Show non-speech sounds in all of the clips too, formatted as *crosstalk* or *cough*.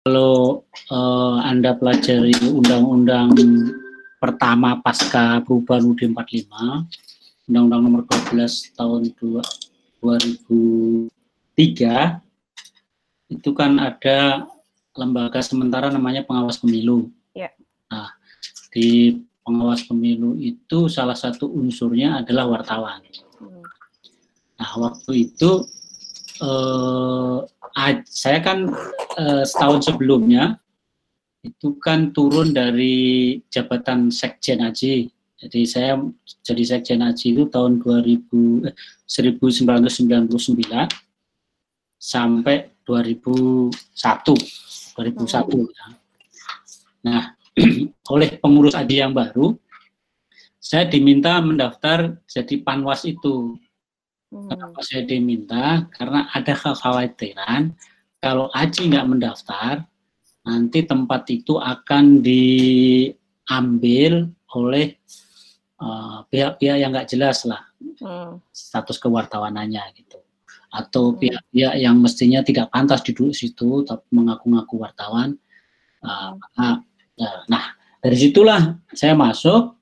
kalau uh, Anda pelajari undang-undang pertama pasca perubahan UUD 45, Undang-Undang nomor 12 tahun 2003, itu kan ada lembaga sementara namanya pengawas pemilu. Ya. Nah, di pengawas pemilu itu salah satu unsurnya adalah wartawan. Hmm. Nah, waktu itu eh, saya kan eh, setahun sebelumnya itu kan turun dari jabatan sekjen Haji. Jadi saya jadi sekjen Haji itu tahun 2000 eh, 1999 sampai 2001 2001 ya. Nah, *clears throat* oleh pengurus Haji yang baru saya diminta mendaftar jadi panwas itu. Hmm. Kenapa saya diminta? Karena ada kekhawatiran kalau Aji nggak mendaftar, nanti tempat itu akan diambil oleh eh, pihak-pihak uh, yang nggak jelas lah hmm. status kewartawanannya gitu atau hmm. pihak-pihak yang mestinya tidak pantas duduk situ tapi mengaku-ngaku wartawan uh, nah, nah dari situlah saya masuk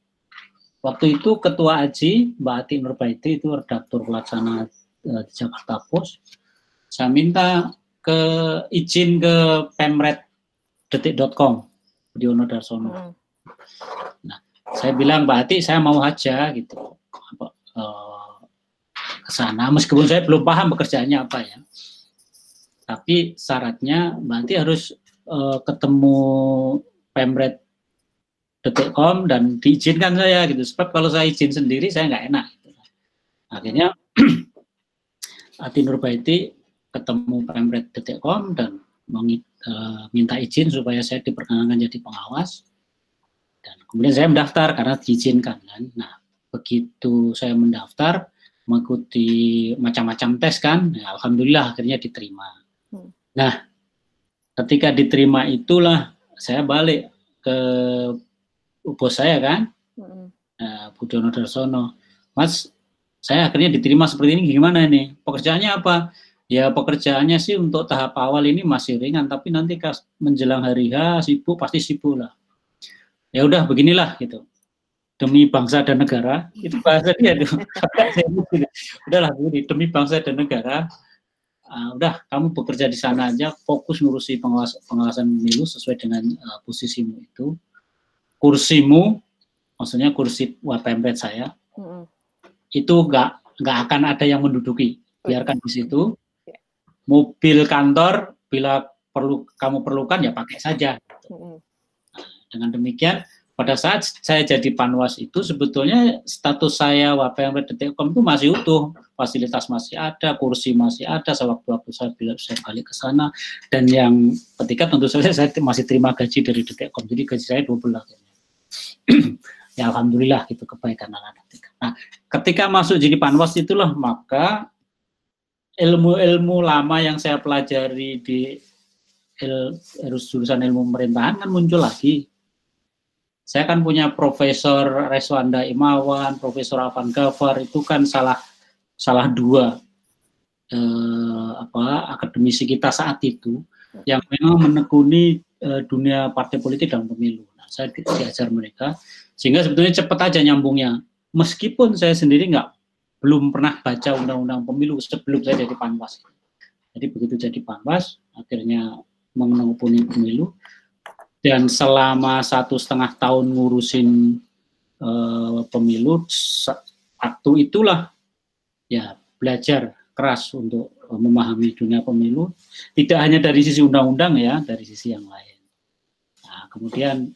waktu itu ketua Aji Mbak Ati Nurbaiti itu redaktur pelaksana uh, di Jakarta Post saya minta ke izin ke Pemret detik.com Diono Darsono. Hmm. Nah, saya bilang Mbak Ati saya mau aja gitu apa, uh, ke sana meskipun saya belum paham pekerjaannya apa ya. Tapi syaratnya Mbak Ati harus uh, ketemu Pemret detik.com dan diizinkan saya gitu. Sebab kalau saya izin sendiri saya nggak enak. Gitu. Akhirnya *clears throat* Ati Nurbaiti ketemu Pemret detik.com dan uh, minta izin supaya saya diperkenalkan jadi pengawas dan kemudian saya mendaftar karena diizinkan kan. Nah begitu saya mendaftar mengikuti macam-macam tes kan, ya, alhamdulillah akhirnya diterima. Hmm. Nah ketika diterima itulah saya balik ke bos saya kan, hmm. uh, Budono Darsono, Mas saya akhirnya diterima seperti ini gimana nih pekerjaannya apa? Ya pekerjaannya sih untuk tahap awal ini masih ringan, tapi nanti menjelang hari H sibuk pasti sibuk lah. Ya udah beginilah gitu. Demi bangsa dan negara, itu bahasa dia tuh. *laughs* Udahlah begini, demi bangsa dan negara, uh, udah kamu bekerja di sana aja, fokus ngurusi pengawas, pengawasan pemilu sesuai dengan uh, posisimu itu. Kursimu, maksudnya kursi Wapempet saya, mm -hmm. itu nggak nggak akan ada yang menduduki, biarkan di situ. Mobil kantor bila perlu kamu perlukan ya pakai saja. Nah, dengan demikian pada saat saya jadi panwas itu sebetulnya status saya WPM Detekom itu masih utuh, fasilitas masih ada, kursi masih ada, sewaktu-waktu saya bila saya balik ke sana. Dan yang ketika tentu saja saya masih terima gaji dari Detekom, jadi gaji saya double lah. *clears throat* ya alhamdulillah gitu kebaikan anak-anak. Nah, ketika masuk jadi panwas itulah maka ilmu-ilmu lama yang saya pelajari di il, jurusan ilmu pemerintahan kan muncul lagi. Saya kan punya Profesor Reswanda Imawan, Profesor Afan Gafar itu kan salah salah dua eh, apa akademisi kita saat itu yang memang menekuni eh, dunia partai politik dan pemilu. Saya diajar mereka sehingga sebetulnya cepat aja nyambungnya. Meskipun saya sendiri nggak belum pernah baca undang-undang pemilu sebelum saya jadi panwas. Jadi begitu jadi panwas, akhirnya mengenai pemilu dan selama satu setengah tahun ngurusin uh, pemilu, waktu itulah ya belajar keras untuk memahami dunia pemilu, tidak hanya dari sisi undang-undang ya, dari sisi yang lain. Nah, kemudian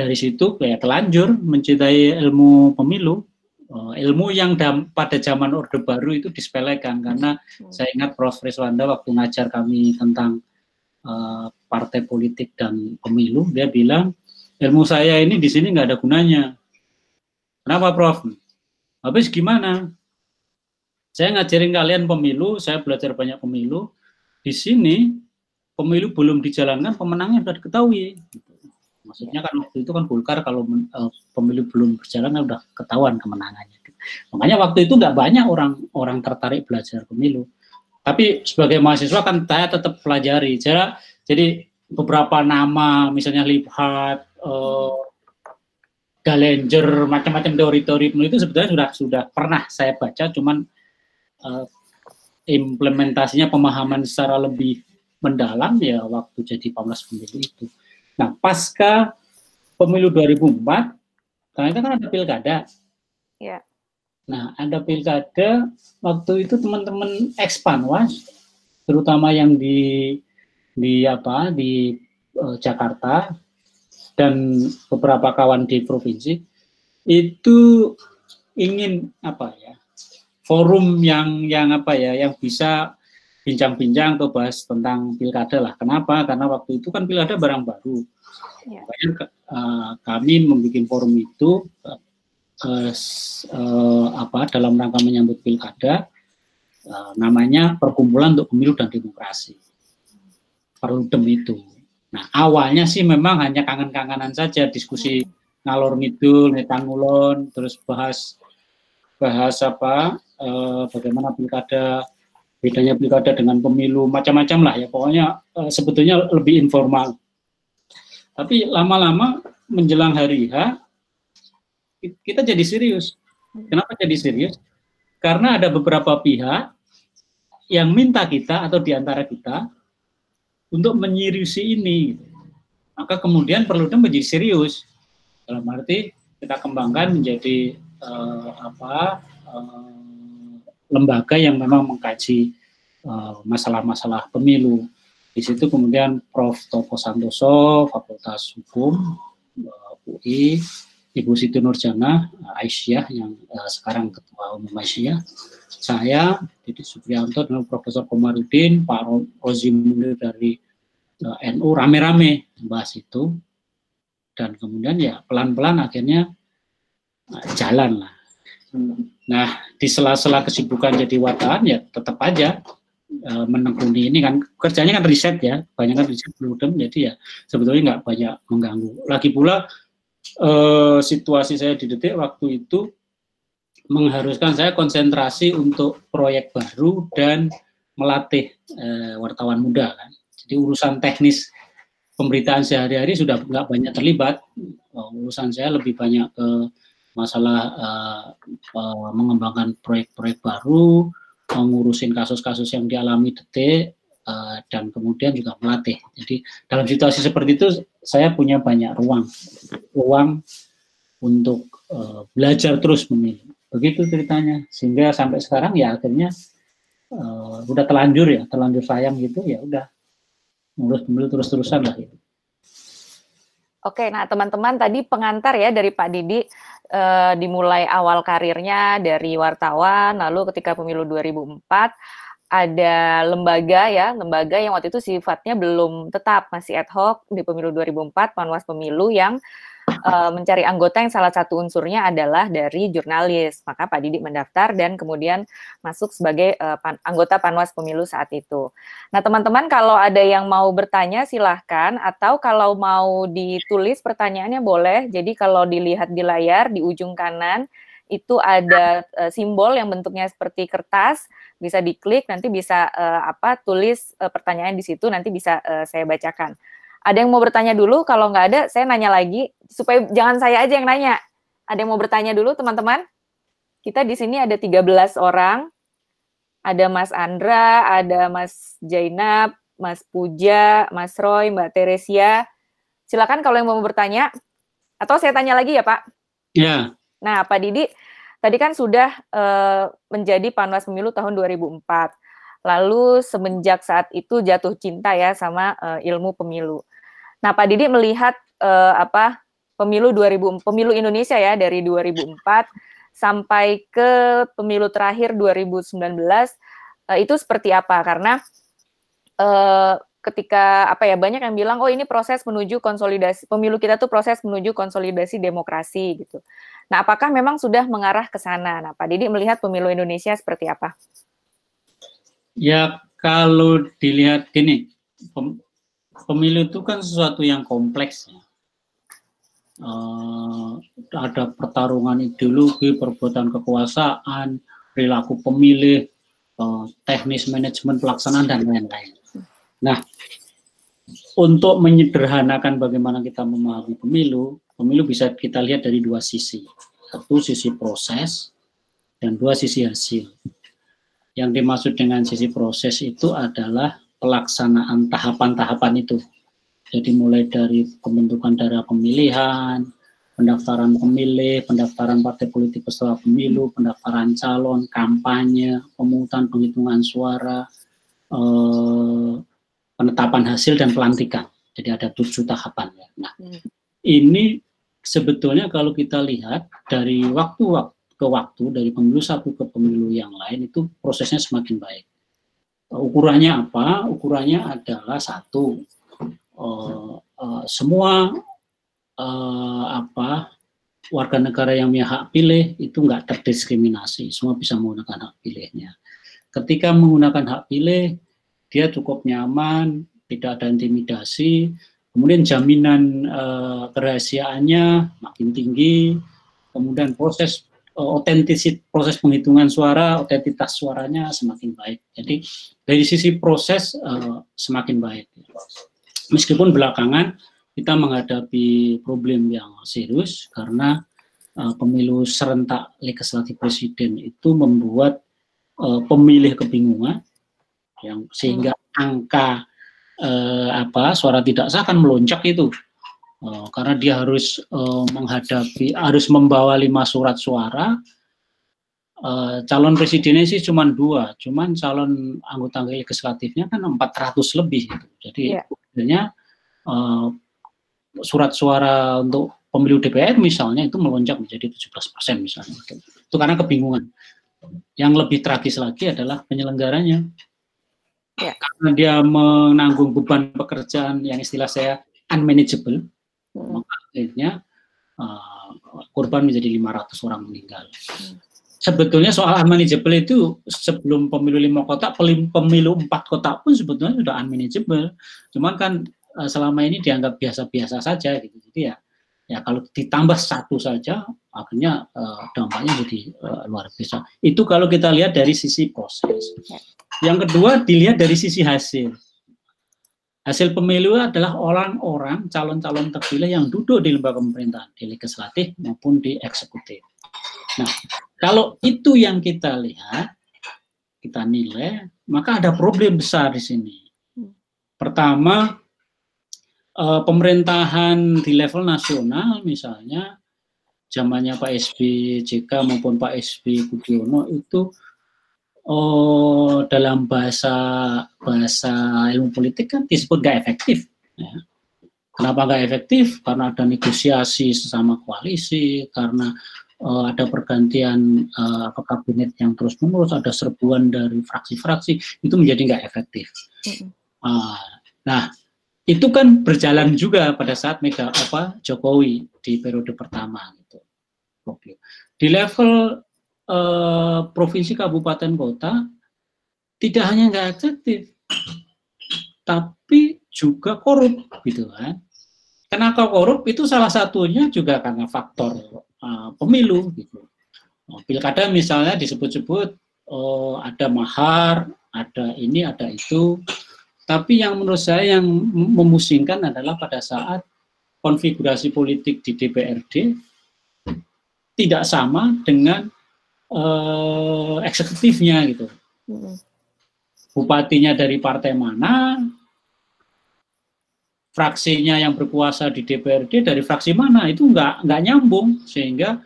dari situ kayak telanjur mencintai ilmu pemilu, uh, ilmu yang dam, pada zaman Orde Baru itu disepelekan karena hmm. saya ingat Prof. Riswanda waktu ngajar kami tentang uh, partai politik dan pemilu, dia bilang ilmu saya ini di sini nggak ada gunanya. Kenapa, Prof? Habis gimana? Saya ngajarin kalian pemilu, saya belajar banyak pemilu. Di sini pemilu belum dijalankan, pemenangnya sudah diketahui. Maksudnya kan waktu itu kan Golkar kalau uh, pemilu belum berjalan kan udah ketahuan kemenangannya. Makanya waktu itu nggak banyak orang orang tertarik belajar pemilu. Tapi sebagai mahasiswa kan saya tetap pelajari. Jadi, jadi beberapa nama, misalnya Liebhardt, uh, Galenger, macam-macam teori-teori itu sebetulnya sudah sudah pernah saya baca, cuman uh, implementasinya pemahaman secara lebih mendalam ya waktu jadi pamlas pemilu itu. Nah, pasca pemilu 2004, karena itu kan ada pilkada. Ya. Nah, ada pilkada, waktu itu teman-teman ekspanwas, terutama yang di di apa di uh, Jakarta dan beberapa kawan di provinsi itu ingin apa ya forum yang yang apa ya yang bisa bincang-bincang atau bahas tentang pilkada lah. Kenapa? Karena waktu itu kan pilkada barang baru. Ya. uh, kami membuat forum itu uh, uh, apa dalam rangka menyambut pilkada uh, namanya Perkumpulan untuk Pemilu dan Demokrasi. Perludem itu. Nah awalnya sih memang hanya kangen-kangenan saja diskusi ngalor ngidul, netangulon, terus bahas bahas apa, uh, bagaimana pilkada bedanya pilkada dengan pemilu macam-macam lah ya pokoknya uh, sebetulnya lebih informal. Tapi lama-lama menjelang hari H kita jadi serius. Kenapa jadi serius? Karena ada beberapa pihak yang minta kita atau di antara kita untuk menyiriusi ini. Maka kemudian perlu menjadi serius. Dalam arti kita kembangkan menjadi uh, apa uh, lembaga yang memang mengkaji eh, masalah-masalah uh, pemilu. Di situ kemudian Prof. Toko Santoso, Fakultas Hukum uh, UI, Ibu Siti Nurjana Aisyah yang uh, sekarang Ketua Umum Aisyah, saya Didi Supriyanto dengan Profesor Komarudin, Pak Rozi Munir dari uh, eh, NU rame-rame membahas itu dan kemudian ya pelan-pelan akhirnya uh, jalan lah. Nah di sela-sela kesibukan jadi wartawan ya tetap aja uh, menekuni ini kan kerjanya kan riset ya banyak kan riset belum jadi ya sebetulnya nggak banyak mengganggu. Lagi pula uh, situasi saya di detik waktu itu mengharuskan saya konsentrasi untuk proyek baru dan melatih uh, wartawan muda kan. Jadi urusan teknis pemberitaan sehari-hari sudah nggak banyak terlibat. Uh, urusan saya lebih banyak ke masalah uh, uh, mengembangkan proyek-proyek baru, mengurusin kasus-kasus yang dialami detik, uh, dan kemudian juga melatih. Jadi dalam situasi seperti itu saya punya banyak ruang, ruang untuk uh, belajar terus memilih. Begitu ceritanya. Sehingga sampai sekarang ya akhirnya uh, udah telanjur ya, telanjur sayang gitu ya udah ngurus pemilu terus-terusan lah gitu. Oke, nah teman-teman tadi pengantar ya dari Pak Didi uh, dimulai awal karirnya dari wartawan, lalu ketika pemilu 2004 ada lembaga ya, lembaga yang waktu itu sifatnya belum tetap, masih ad hoc di pemilu 2004, Panwas Pemilu yang uh, mencari anggota yang salah satu unsurnya adalah dari jurnalis. Maka Pak Didi mendaftar dan kemudian masuk sebagai uh, pan, anggota Panwas Pemilu saat itu. Nah, teman-teman kalau ada yang mau bertanya silahkan atau kalau mau ditulis pertanyaannya boleh. Jadi kalau dilihat di layar di ujung kanan itu ada uh, simbol yang bentuknya seperti kertas bisa diklik nanti bisa uh, apa tulis uh, pertanyaan di situ nanti bisa uh, saya bacakan. Ada yang mau bertanya dulu? Kalau nggak ada, saya nanya lagi supaya jangan saya aja yang nanya. Ada yang mau bertanya dulu, teman-teman? Kita di sini ada 13 orang. Ada Mas Andra, ada Mas Jainab, Mas Puja, Mas Roy, Mbak Teresia. Silakan kalau yang mau bertanya. Atau saya tanya lagi ya, Pak? Ya. Nah, Pak Didi, Tadi kan sudah uh, menjadi Panwas Pemilu tahun 2004. Lalu semenjak saat itu jatuh cinta ya sama uh, ilmu pemilu. Nah, Pak Didi melihat uh, apa pemilu 2000 pemilu Indonesia ya dari 2004 sampai ke pemilu terakhir 2019 uh, itu seperti apa? Karena uh, ketika apa ya banyak yang bilang oh ini proses menuju konsolidasi pemilu kita tuh proses menuju konsolidasi demokrasi gitu. Nah, apakah memang sudah mengarah ke sana? Nah, Pak Didi melihat pemilu Indonesia seperti apa? Ya, kalau dilihat gini, pemilu itu kan sesuatu yang kompleks. Ya. Uh, ada pertarungan ideologi, perbuatan kekuasaan, perilaku pemilih, uh, teknis manajemen pelaksanaan dan lain-lain. Nah, untuk menyederhanakan bagaimana kita memahami pemilu, pemilu bisa kita lihat dari dua sisi. Satu sisi proses dan dua sisi hasil. Yang dimaksud dengan sisi proses itu adalah pelaksanaan tahapan-tahapan itu. Jadi mulai dari pembentukan daerah pemilihan, pendaftaran pemilih, pendaftaran partai politik peserta pemilu, pendaftaran calon, kampanye, pemungutan penghitungan suara, eh, penetapan hasil dan pelantikan. Jadi ada tujuh tahapan. Ya. Nah, hmm. ini sebetulnya kalau kita lihat dari waktu ke waktu, dari pemilu satu ke pemilu yang lain, itu prosesnya semakin baik. Ukurannya apa? Ukurannya adalah satu, uh, uh, semua uh, apa warga negara yang punya hak pilih itu nggak terdiskriminasi, semua bisa menggunakan hak pilihnya. Ketika menggunakan hak pilih, dia cukup nyaman, tidak ada intimidasi, kemudian jaminan uh, kerahasiaannya makin tinggi, kemudian proses uh, proses penghitungan suara, otentitas suaranya semakin baik. Jadi dari sisi proses uh, semakin baik. Meskipun belakangan kita menghadapi problem yang serius karena uh, pemilu serentak legislatif presiden itu membuat uh, pemilih kebingungan yang sehingga hmm. angka eh, apa suara tidak sah akan melonjak itu eh, karena dia harus eh, menghadapi harus membawa lima surat suara eh, calon presidennya sih cuma dua cuman calon anggota legislatifnya kan 400 lebih gitu. jadi yeah. sebenarnya eh, surat suara untuk pemilu DPR misalnya itu melonjak menjadi 17 persen misalnya itu karena kebingungan yang lebih tragis lagi adalah penyelenggaranya ya. karena dia menanggung beban pekerjaan yang istilah saya unmanageable, hmm. maka akhirnya uh, korban menjadi 500 orang meninggal. Hmm. Sebetulnya soal unmanageable itu sebelum pemilu lima kota, pemilu empat kota pun sebetulnya sudah unmanageable. Cuman kan uh, selama ini dianggap biasa-biasa saja gitu. Jadi ya ya kalau ditambah satu saja akhirnya uh, dampaknya jadi uh, luar biasa. Itu kalau kita lihat dari sisi proses. Ya. Yang kedua dilihat dari sisi hasil. Hasil pemilu adalah orang-orang calon-calon terpilih yang duduk di lembaga pemerintahan, di legislatif maupun di eksekutif. Nah, kalau itu yang kita lihat, kita nilai, maka ada problem besar di sini. Pertama, eh, pemerintahan di level nasional misalnya zamannya Pak SBY JK maupun Pak SBY Budiono itu oh dalam bahasa bahasa ilmu politik kan disebut gak efektif. Ya. Kenapa gak efektif? Karena ada negosiasi sesama koalisi, karena uh, ada pergantian uh, kabinet yang terus menerus, ada serbuan dari fraksi-fraksi, itu menjadi nggak efektif. Uh, nah, itu kan berjalan juga pada saat Mega apa Jokowi di periode pertama gitu. Di level eh, provinsi kabupaten kota tidak hanya nggak efektif, tapi juga korup gitu kan. Kenapa korup itu salah satunya juga karena faktor uh, pemilu gitu. Oh, pilkada misalnya disebut-sebut oh, ada mahar, ada ini, ada itu. Tapi yang menurut saya yang memusingkan adalah pada saat konfigurasi politik di DPRD tidak sama dengan uh, eksekutifnya gitu. Bupatinya dari partai mana, fraksinya yang berkuasa di DPRD dari fraksi mana itu nggak nggak nyambung sehingga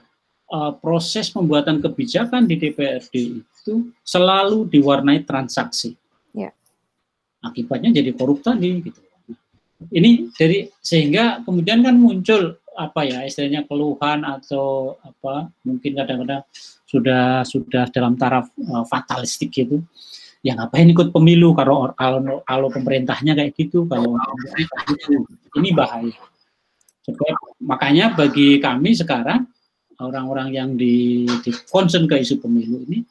uh, proses pembuatan kebijakan di DPRD itu selalu diwarnai transaksi. Ya. Akibatnya jadi korup tadi gitu. Ini dari sehingga kemudian kan muncul apa ya istilahnya keluhan atau apa mungkin kadang-kadang sudah sudah dalam taraf uh, fatalistik gitu. Ya ngapain ikut pemilu kalau kalau kalau pemerintahnya kayak gitu kalau ini bahaya. Sebab, makanya bagi kami sekarang orang-orang yang di, di concern ke isu pemilu ini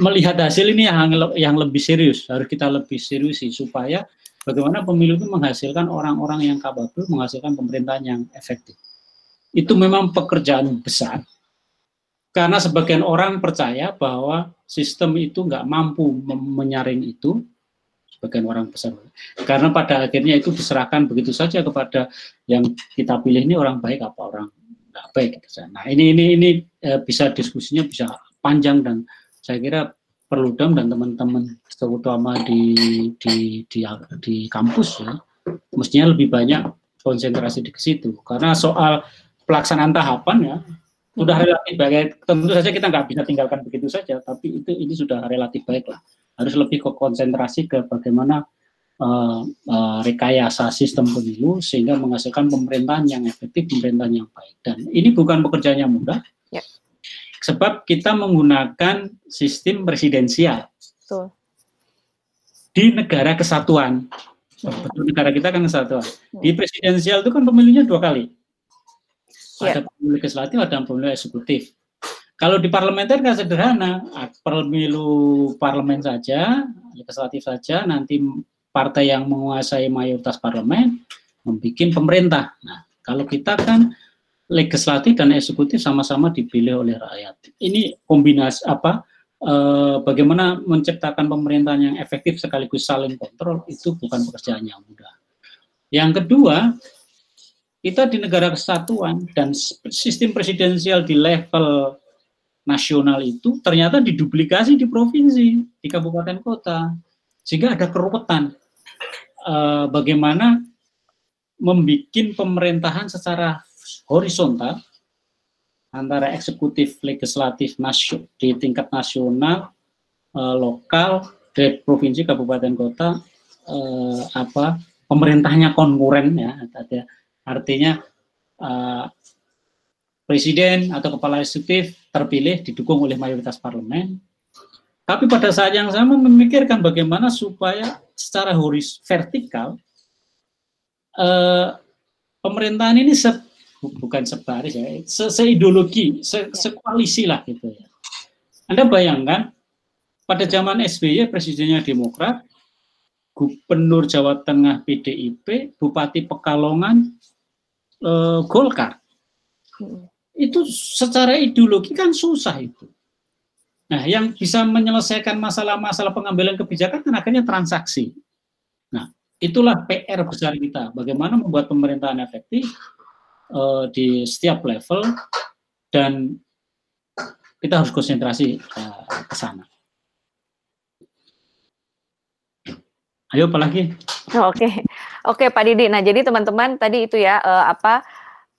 melihat hasil ini yang yang lebih serius harus kita lebih serius sih supaya bagaimana pemilu itu menghasilkan orang-orang yang kapabel menghasilkan pemerintahan yang efektif itu memang pekerjaan besar karena sebagian orang percaya bahwa sistem itu nggak mampu menyaring itu, sebagian orang besar. Karena pada akhirnya itu diserahkan begitu saja kepada yang kita pilih ini orang baik apa orang nggak baik. Gitu. Nah ini ini ini eh, bisa diskusinya bisa panjang dan saya kira perlu dong dan teman-teman terutama di, di di di kampus ya mestinya lebih banyak konsentrasi di situ karena soal pelaksanaan tahapan ya sudah relatif baik. Tentu saja kita nggak bisa tinggalkan begitu saja, tapi itu ini sudah relatif baik lah. Harus lebih ke konsentrasi ke bagaimana uh, uh, rekayasa sistem pemilu sehingga menghasilkan pemerintahan yang efektif, pemerintahan yang baik. Dan ini bukan pekerjaan yang mudah, ya. Sebab kita menggunakan sistem presidensial Betul. di negara kesatuan. Betul negara kita kan kesatuan. Di presidensial itu kan pemilunya dua kali ada yeah. pemilu legislatif, ada pemilu eksekutif. Kalau di parlementer kan sederhana, pemilu parlemen saja, legislatif saja, nanti partai yang menguasai mayoritas parlemen membuat pemerintah. Nah, kalau kita kan legislatif dan eksekutif sama-sama dipilih oleh rakyat. Ini kombinasi apa? E, bagaimana menciptakan pemerintahan yang efektif sekaligus saling kontrol itu bukan pekerjaan yang mudah. Yang kedua, kita di negara kesatuan dan sistem presidensial di level nasional itu ternyata diduplikasi di provinsi, di kabupaten kota, sehingga ada keruwetan. E, bagaimana membuat pemerintahan secara horizontal antara eksekutif, legislatif, nasio, di tingkat nasional, e, lokal, dari provinsi, kabupaten kota, e, apa pemerintahnya konkuren ya, Artinya uh, presiden atau kepala eksekutif terpilih didukung oleh mayoritas parlemen. Tapi pada saat yang sama memikirkan bagaimana supaya secara horis vertikal uh, pemerintahan ini bukan sebaris ya, se, seideologi, se, sekoalisi lah gitu ya. Anda bayangkan pada zaman SBY presidennya Demokrat, Gubernur Jawa Tengah PDIP, Bupati Pekalongan uh, Golkar. Hmm. Itu secara ideologi kan susah itu. Nah, yang bisa menyelesaikan masalah-masalah pengambilan kebijakan kan akhirnya transaksi. Nah, itulah PR besar kita. Bagaimana membuat pemerintahan efektif uh, di setiap level dan kita harus konsentrasi uh, ke sana. Ayo, apalagi? Oh, Oke, okay. oke Pak Didi. Nah, jadi teman-teman tadi itu ya uh, apa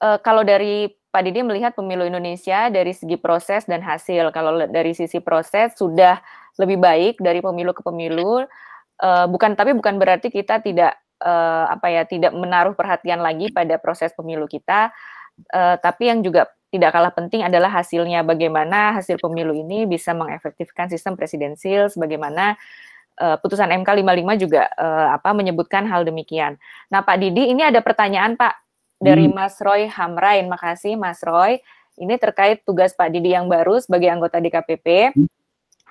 uh, kalau dari Pak Didi melihat pemilu Indonesia dari segi proses dan hasil. Kalau dari sisi proses sudah lebih baik dari pemilu ke pemilu. Uh, bukan tapi bukan berarti kita tidak uh, apa ya tidak menaruh perhatian lagi pada proses pemilu kita. Uh, tapi yang juga tidak kalah penting adalah hasilnya bagaimana hasil pemilu ini bisa mengefektifkan sistem presidensil sebagaimana uh, putusan MK 55 juga uh, apa menyebutkan hal demikian. Nah, Pak Didi, ini ada pertanyaan Pak dari hmm. Mas Roy Hamrain. Makasih Mas Roy. Ini terkait tugas Pak Didi yang baru sebagai anggota DKPP. Hmm.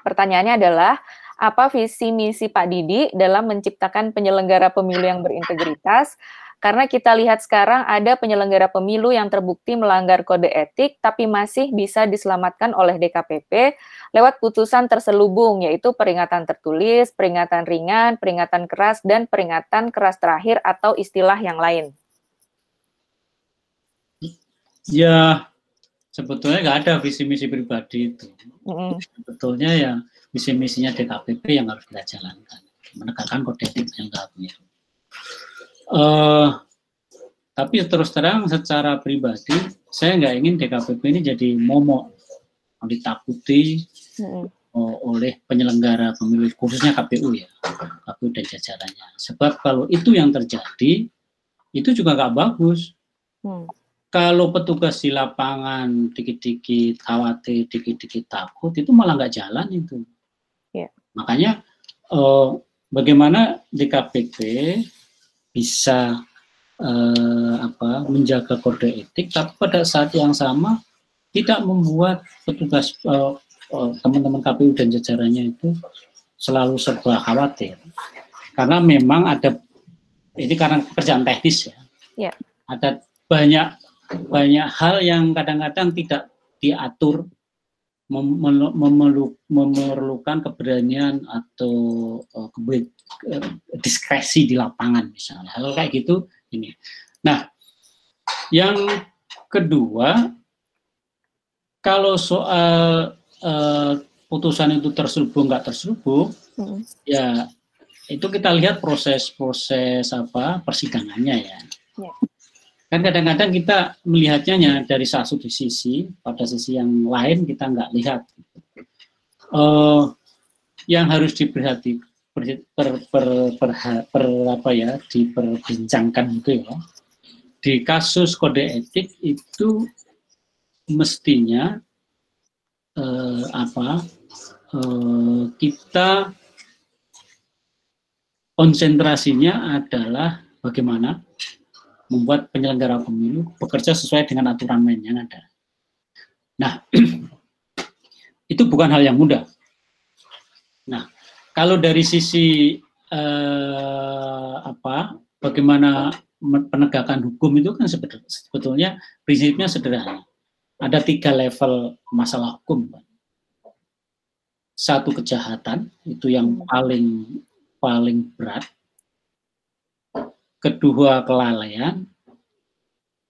Pertanyaannya adalah apa visi misi Pak Didi dalam menciptakan penyelenggara pemilu yang berintegritas karena kita lihat sekarang ada penyelenggara pemilu yang terbukti melanggar kode etik, tapi masih bisa diselamatkan oleh DKPP lewat putusan terselubung, yaitu peringatan tertulis, peringatan ringan, peringatan keras, dan peringatan keras terakhir atau istilah yang lain. Ya, sebetulnya nggak ada visi misi pribadi itu. Mm. Sebetulnya ya visi misinya DKPP yang harus kita jalankan, menegakkan kode etik yang pemilu. Uh, tapi terus terang secara pribadi saya nggak ingin DKPP ini jadi momok ditakuti hmm. oleh penyelenggara pemilu khususnya KPU ya KPU dan jajarannya sebab kalau itu yang terjadi itu juga nggak bagus hmm. kalau petugas di lapangan dikit-dikit khawatir dikit-dikit takut itu malah nggak jalan itu. Makanya uh, bagaimana DKPP bisa uh, apa menjaga kode etik, tapi pada saat yang sama tidak membuat petugas uh, uh, teman-teman KPU dan jajarannya itu selalu serba khawatir, karena memang ada ini karena pekerjaan teknis ya, yeah. ada banyak banyak hal yang kadang-kadang tidak diatur memerlukan keberanian atau uh, diskresi di lapangan misalnya. Kalau kayak gitu ini. Nah, yang kedua kalau soal uh, putusan itu terselubung nggak terselubung, hmm. ya itu kita lihat proses-proses apa persidangannya ya. ya. Kan kadang-kadang kita melihatnya dari satu sisi, pada sisi yang lain kita nggak lihat. Uh, yang harus diperhati per, per, per, per, per apa ya diperbincangkan itu ya di kasus kode etik itu mestinya eh, apa eh, kita konsentrasinya adalah bagaimana membuat penyelenggara pemilu bekerja sesuai dengan aturan main yang ada. Nah, *clears throat* itu bukan hal yang mudah. Nah, kalau dari sisi eh, apa, bagaimana penegakan hukum itu kan sebetulnya prinsipnya sederhana ada tiga level masalah hukum. Satu kejahatan, itu yang paling paling berat. Kedua kelalaian.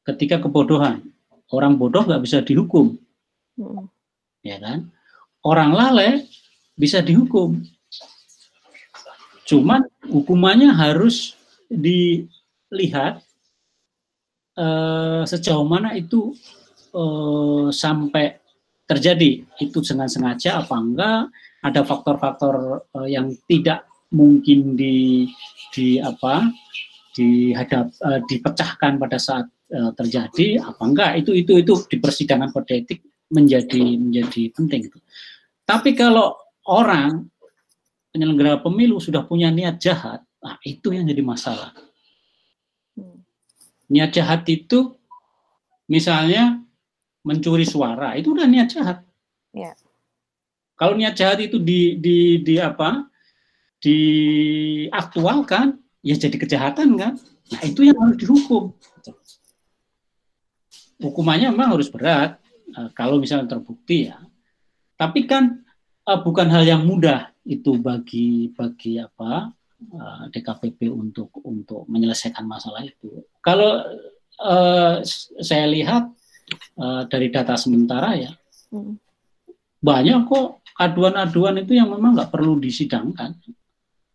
Ketiga kebodohan. Orang bodoh nggak bisa dihukum. Hmm. Ya kan? Orang lalai bisa dihukum. Cuman hukumannya harus dilihat eh, sejauh mana itu uh, sampai terjadi itu dengan sengaja apa enggak ada faktor-faktor uh, yang tidak mungkin di di apa dihadap uh, dipecahkan pada saat uh, terjadi apa enggak itu itu itu di persidangan kode etik menjadi menjadi penting itu. Tapi kalau orang penyelenggara pemilu sudah punya niat jahat, nah itu yang jadi masalah. Hmm. Niat jahat itu misalnya mencuri suara itu udah niat jahat. Ya. Kalau niat jahat itu di di di apa? diaktualkan ya jadi kejahatan kan. Nah, itu yang harus dihukum. Hukumannya memang harus berat uh, kalau misalnya terbukti ya. Tapi kan uh, bukan hal yang mudah itu bagi bagi apa eh, DKPP untuk untuk menyelesaikan masalah itu. Kalau saya lihat dari data sementara ya hmm. banyak kok aduan-aduan itu yang memang nggak perlu disidangkan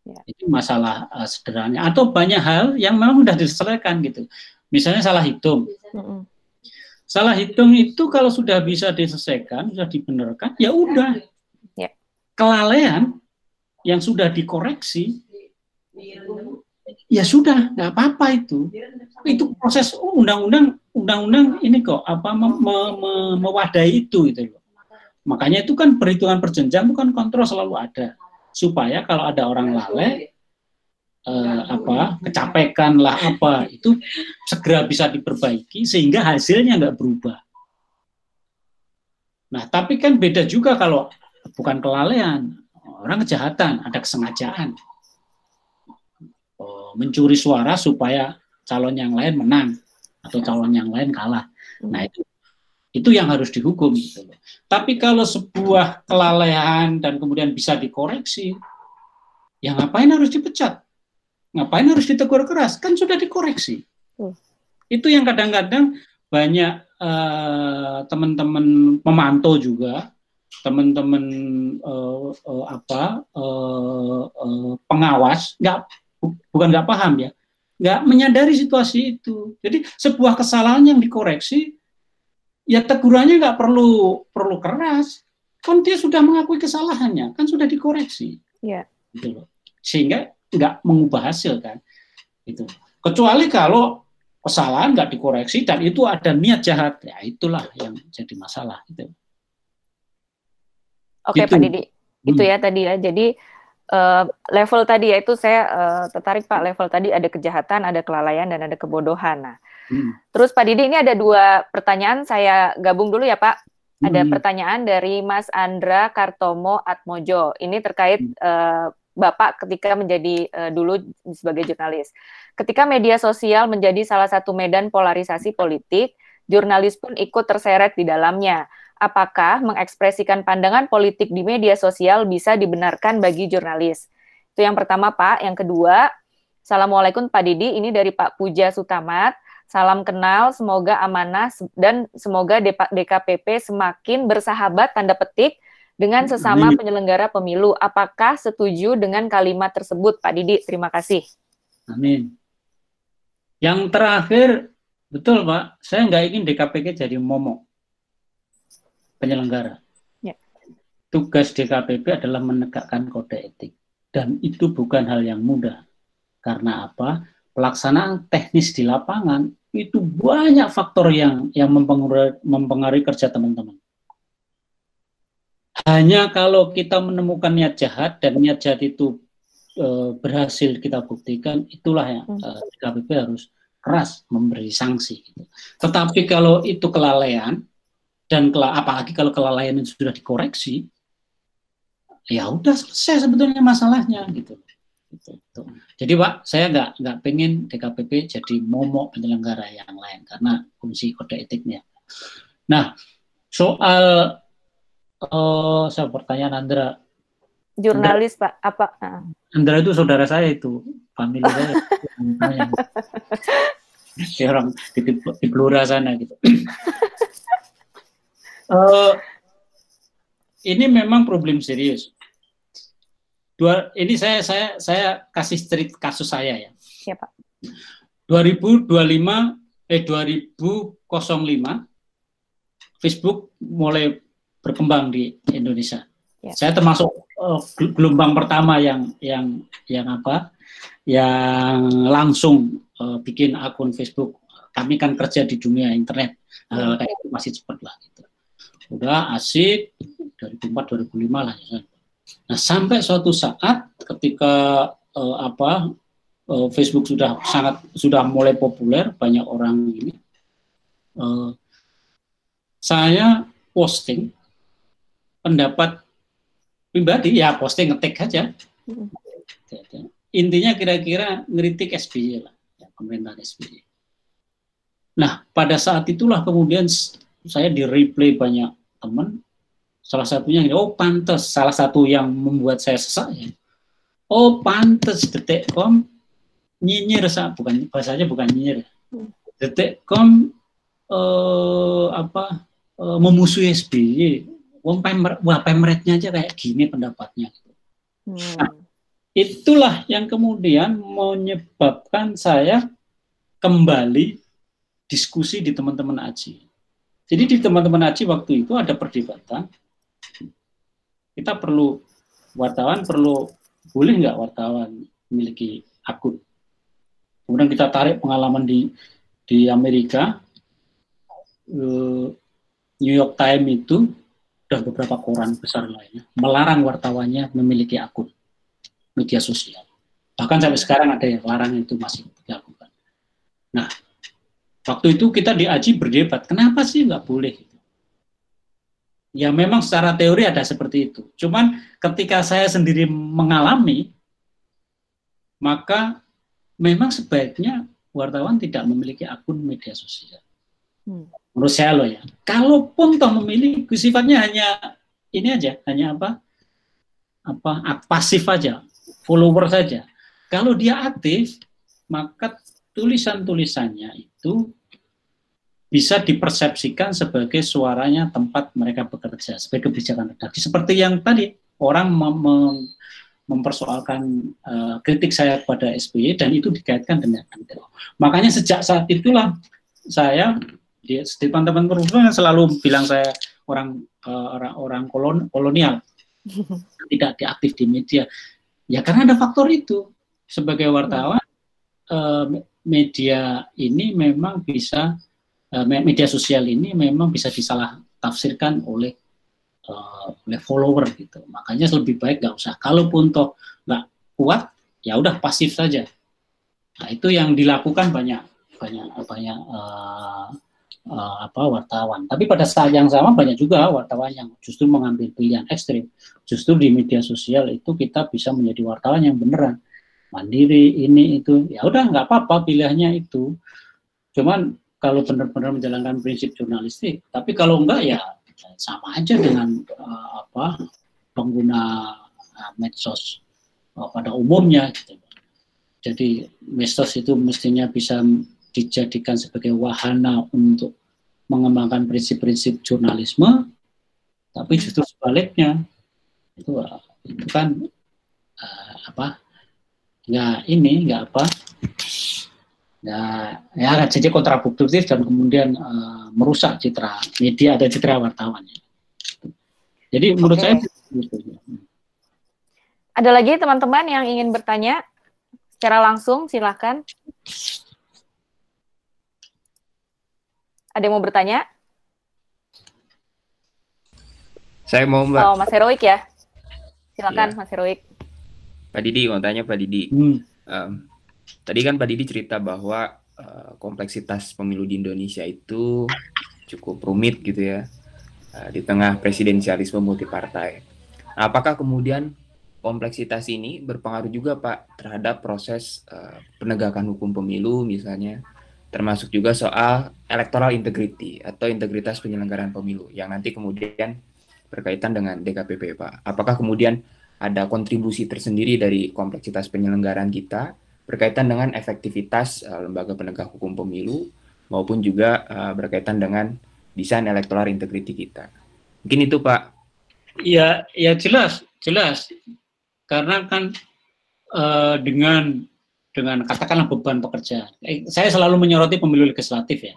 ya. itu masalah uh, sederhana atau banyak hal yang memang sudah diselesaikan gitu. Misalnya salah hitung. Hmm. salah hitung itu kalau sudah bisa diselesaikan sudah dibenarkan ya udah. Ya. kelalaian yang sudah dikoreksi ya sudah nggak apa-apa itu. Itu proses undang-undang undang-undang ini kok apa me, me, me, mewadahi itu loh. Makanya itu kan perhitungan berjenjang bukan kontrol selalu ada supaya kalau ada orang lalai eh, apa kecapekan lah apa itu segera bisa diperbaiki sehingga hasilnya nggak berubah nah tapi kan beda juga kalau bukan kelalaian orang kejahatan ada kesengajaan mencuri suara supaya calon yang lain menang atau calon yang lain kalah. Nah itu itu yang harus dihukum. Gitu. Tapi kalau sebuah kelalaian dan kemudian bisa dikoreksi, ya ngapain harus dipecat? Ngapain harus ditegur keras? Kan sudah dikoreksi. Hmm. Itu yang kadang-kadang banyak uh, teman-teman memantau juga, teman-teman uh, uh, apa uh, uh, pengawas nggak bukan nggak paham ya, nggak menyadari situasi itu. Jadi sebuah kesalahan yang dikoreksi, ya tegurannya nggak perlu perlu keras, kan dia sudah mengakui kesalahannya, kan sudah dikoreksi. Ya. Gitu loh. Sehingga nggak mengubah hasil kan. Itu. Kecuali kalau kesalahan nggak dikoreksi dan itu ada niat jahat, ya itulah yang jadi masalah. Gitu. Oke gitu. Pak Didi, hmm. itu ya tadi ya. Jadi uh, level tadi yaitu saya uh, tertarik Pak level tadi ada kejahatan, ada kelalaian dan ada kebodohan. Nah, hmm. terus Pak Didi ini ada dua pertanyaan saya gabung dulu ya Pak. Ada hmm. pertanyaan dari Mas Andra Kartomo Atmojo. Ini terkait uh, Bapak ketika menjadi uh, dulu sebagai jurnalis. Ketika media sosial menjadi salah satu medan polarisasi politik, jurnalis pun ikut terseret di dalamnya apakah mengekspresikan pandangan politik di media sosial bisa dibenarkan bagi jurnalis. Itu yang pertama Pak. Yang kedua, Assalamualaikum Pak Didi, ini dari Pak Puja Sutamat. Salam kenal, semoga amanah dan semoga DKPP semakin bersahabat tanda petik dengan sesama penyelenggara pemilu. Apakah setuju dengan kalimat tersebut, Pak Didi? Terima kasih. Amin. Yang terakhir, betul Pak, saya nggak ingin DKPP jadi momok penyelenggara. Ya. Tugas DKPP adalah menegakkan kode etik. Dan itu bukan hal yang mudah. Karena apa? Pelaksanaan teknis di lapangan itu banyak faktor yang yang mempengaruhi, mempengaruhi kerja teman-teman. Hanya kalau kita menemukan niat jahat dan niat jahat itu e, berhasil kita buktikan, itulah yang e, DKPP harus keras memberi sanksi. Gitu. Tetapi kalau itu kelalaian, dan apalagi kalau kelalaian itu sudah dikoreksi ya udah selesai sebetulnya masalahnya gitu. Gitu, gitu. Jadi Pak, saya nggak nggak pengen DKPP jadi momok penyelenggara yang lain karena fungsi kode etiknya. Nah, soal uh, saya pertanyaan Andra. Jurnalis Andra, Pak, apa? Andra itu saudara saya itu, family saya. orang di, di Blora sana gitu. Uh, ini memang problem serius. Dua, ini saya saya saya kasih street kasus saya ya. Ya Pak. 2025 eh 2005 Facebook mulai berkembang di Indonesia. Ya. Saya termasuk uh, gelombang pertama yang yang yang apa? Yang langsung uh, bikin akun Facebook. Kami kan kerja di dunia internet, uh, kayak itu masih cepat lah gitu udah asik 2004 2005 lah ya. Nah sampai suatu saat ketika uh, apa uh, Facebook sudah sangat sudah mulai populer banyak orang ini uh, saya posting pendapat pribadi ya posting ngetik aja intinya kira-kira ngeritik SBY lah ya, pemerintahan SBY. Nah pada saat itulah kemudian saya di replay banyak teman salah satunya oh pantas salah satu yang membuat saya sesak ya. Oh pantas detikcom nyinyir bukan bahasanya bukan nyinyir. Detikcom eh, apa eh, memusuhi SBY wong pemer, wah pemretnya aja kayak gini pendapatnya. Hmm. nah, itulah yang kemudian menyebabkan saya kembali diskusi di teman-teman aji. Jadi di teman-teman Aji waktu itu ada perdebatan, kita perlu wartawan perlu boleh nggak wartawan memiliki akun. Kemudian kita tarik pengalaman di di Amerika, eh, New York Times itu dan beberapa koran besar lainnya melarang wartawannya memiliki akun media sosial. Bahkan sampai sekarang ada yang larang itu masih dilakukan. Nah, Waktu itu kita di Aji berdebat, kenapa sih nggak boleh? Ya memang secara teori ada seperti itu. Cuman ketika saya sendiri mengalami, maka memang sebaiknya wartawan tidak memiliki akun media sosial. Hmm. Menurut saya loh ya. Kalaupun toh memiliki sifatnya hanya ini aja, hanya apa? Apa pasif aja, follower saja. Kalau dia aktif, maka tulisan-tulisannya itu bisa dipersepsikan sebagai suaranya tempat mereka bekerja sebagai kebijakan redaksi seperti yang tadi orang mem mempersoalkan uh, kritik saya kepada SBY dan itu dikaitkan dengan MTO. Makanya sejak saat itulah saya di, teman-teman yang selalu bilang saya orang uh, orang orang kolon, kolonial *laughs* tidak diaktif di media. Ya karena ada faktor itu sebagai wartawan uh, media ini memang bisa media sosial ini memang bisa disalah tafsirkan oleh uh, oleh follower gitu. Makanya lebih baik nggak usah. Kalaupun toh nggak kuat, ya udah pasif saja. Nah itu yang dilakukan banyak banyak banyak uh, uh, apa wartawan. Tapi pada saat yang sama banyak juga wartawan yang justru mengambil pilihan ekstrim. Justru di media sosial itu kita bisa menjadi wartawan yang beneran mandiri ini itu ya udah nggak apa-apa pilihannya itu. Cuman kalau benar-benar menjalankan prinsip jurnalistik. Tapi kalau enggak ya sama aja dengan uh, apa pengguna uh, medsos uh, pada umumnya gitu. Jadi medsos itu mestinya bisa dijadikan sebagai wahana untuk mengembangkan prinsip-prinsip jurnalisme, tapi justru sebaliknya itu itu kan uh, apa nggak ini nggak apa ya ya jadi kontraproduktif dan kemudian uh, merusak citra media dan citra wartawan jadi menurut okay. saya gitu. ada lagi teman-teman yang ingin bertanya secara langsung silahkan ada yang mau bertanya saya mau mbak oh mas heroik ya silakan ya. mas heroik Pak Didi mau tanya Pak Didi. Hmm. Um, tadi kan Pak Didi cerita bahwa uh, kompleksitas pemilu di Indonesia itu cukup rumit gitu ya uh, di tengah presidensialisme multipartai. Apakah kemudian kompleksitas ini berpengaruh juga Pak terhadap proses uh, penegakan hukum pemilu misalnya termasuk juga soal electoral integrity atau integritas penyelenggaraan pemilu yang nanti kemudian berkaitan dengan DKPP Pak. Apakah kemudian ada kontribusi tersendiri dari kompleksitas penyelenggaraan kita berkaitan dengan efektivitas uh, lembaga penegak hukum pemilu maupun juga uh, berkaitan dengan desain electoral integrity kita. Mungkin itu Pak. Ya, ya jelas, jelas. Karena kan uh, dengan dengan katakanlah beban pekerjaan. Eh, saya selalu menyoroti pemilu legislatif ya.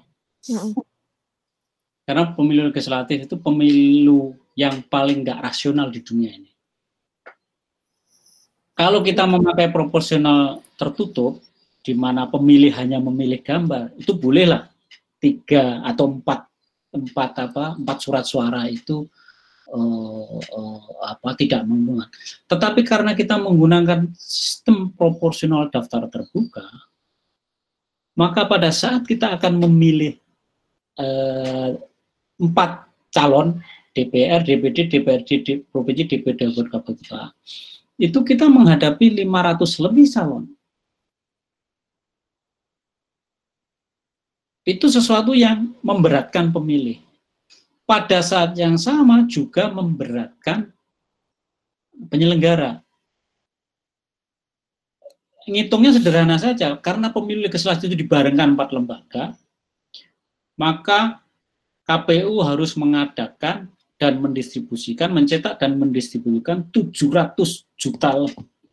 Mm. Karena pemilu legislatif itu pemilu yang paling nggak rasional di dunia ini. Kalau kita memakai proporsional tertutup, di mana pemilih hanya memilih gambar, itu bolehlah tiga atau empat empat apa empat surat suara itu uh, uh, apa tidak menguntungkan. Tetapi karena kita menggunakan sistem proporsional daftar terbuka, maka pada saat kita akan memilih uh, empat calon DPR, DPD, DPRD, provinsi, DPD, kabupaten itu kita menghadapi 500 lebih calon. Itu sesuatu yang memberatkan pemilih. Pada saat yang sama juga memberatkan penyelenggara. Ngitungnya sederhana saja, karena pemilu legislatif itu dibarengkan empat lembaga, maka KPU harus mengadakan dan mendistribusikan, mencetak dan mendistribusikan 700 juta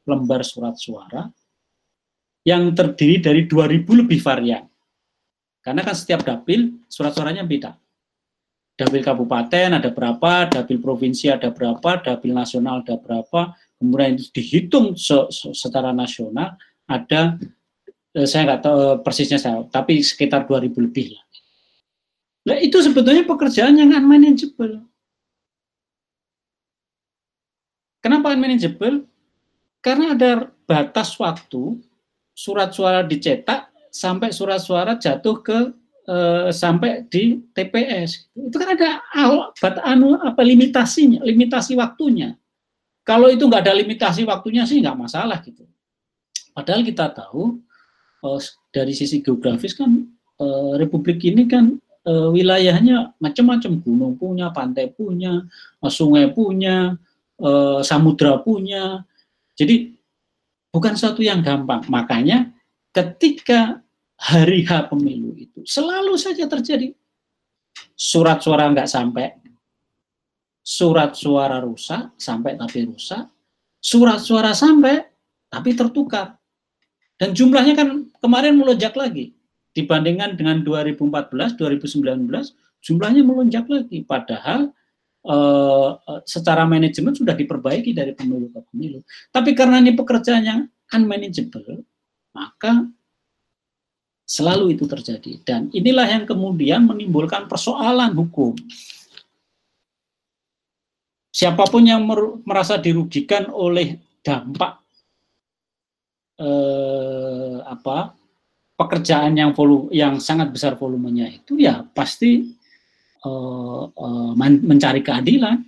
lembar surat suara yang terdiri dari 2000 lebih varian. Karena kan setiap dapil surat suaranya beda. Dapil kabupaten ada berapa, dapil provinsi ada berapa, dapil nasional ada berapa, kemudian itu dihitung se -se secara nasional ada eh, saya nggak tahu eh, persisnya saya, tapi sekitar 2000 lebih lah. Nah, itu sebetulnya pekerjaan yang unmanageable. Kenapa unmanageable? Karena ada batas waktu surat suara dicetak sampai surat suara jatuh ke eh, sampai di TPS. Itu kan ada bat anu apa limitasinya, limitasi waktunya. Kalau itu nggak ada limitasi waktunya sih nggak masalah gitu. Padahal kita tahu eh, dari sisi geografis kan eh, Republik ini kan wilayahnya macam-macam gunung punya, pantai punya, sungai punya, e, samudra punya. Jadi bukan satu yang gampang. Makanya ketika hari H pemilu itu selalu saja terjadi surat suara nggak sampai, surat suara rusak sampai tapi rusak, surat suara sampai tapi tertukar. Dan jumlahnya kan kemarin melonjak lagi dibandingkan dengan 2014, 2019 jumlahnya melonjak lagi. Padahal uh, secara manajemen sudah diperbaiki dari pemilu ke pemilu. Tapi karena ini pekerjaan yang unmanageable, maka selalu itu terjadi. Dan inilah yang kemudian menimbulkan persoalan hukum. Siapa pun yang merasa dirugikan oleh dampak eh, apa pekerjaan yang volu yang sangat besar volumenya itu ya pasti uh, uh, mencari keadilan.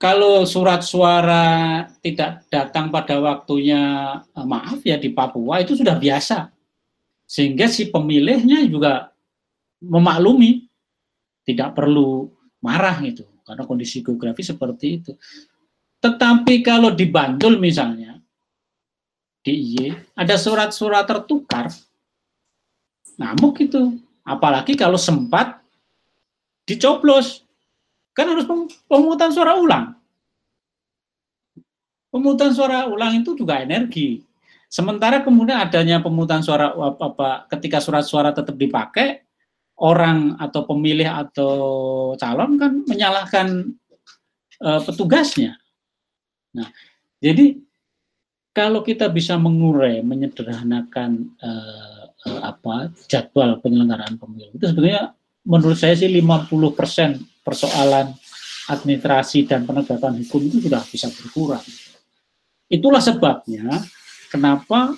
Kalau surat suara tidak datang pada waktunya, uh, maaf ya di Papua itu sudah biasa, sehingga si pemilihnya juga memaklumi, tidak perlu marah gitu, karena kondisi geografi seperti itu. Tetapi kalau di Bantul misalnya, di IY, ada surat-surat tertukar, ngamuk itu. Apalagi kalau sempat dicoblos. Kan harus pemungutan suara ulang. Pemungutan suara ulang itu juga energi. Sementara kemudian adanya pemungutan suara apa, apa ketika surat suara tetap dipakai, orang atau pemilih atau calon kan menyalahkan uh, petugasnya. Nah, jadi kalau kita bisa mengurai, menyederhanakan uh, apa jadwal penyelenggaraan pemilu itu sebenarnya menurut saya sih 50% persoalan administrasi dan penegakan hukum itu sudah bisa berkurang. Itulah sebabnya kenapa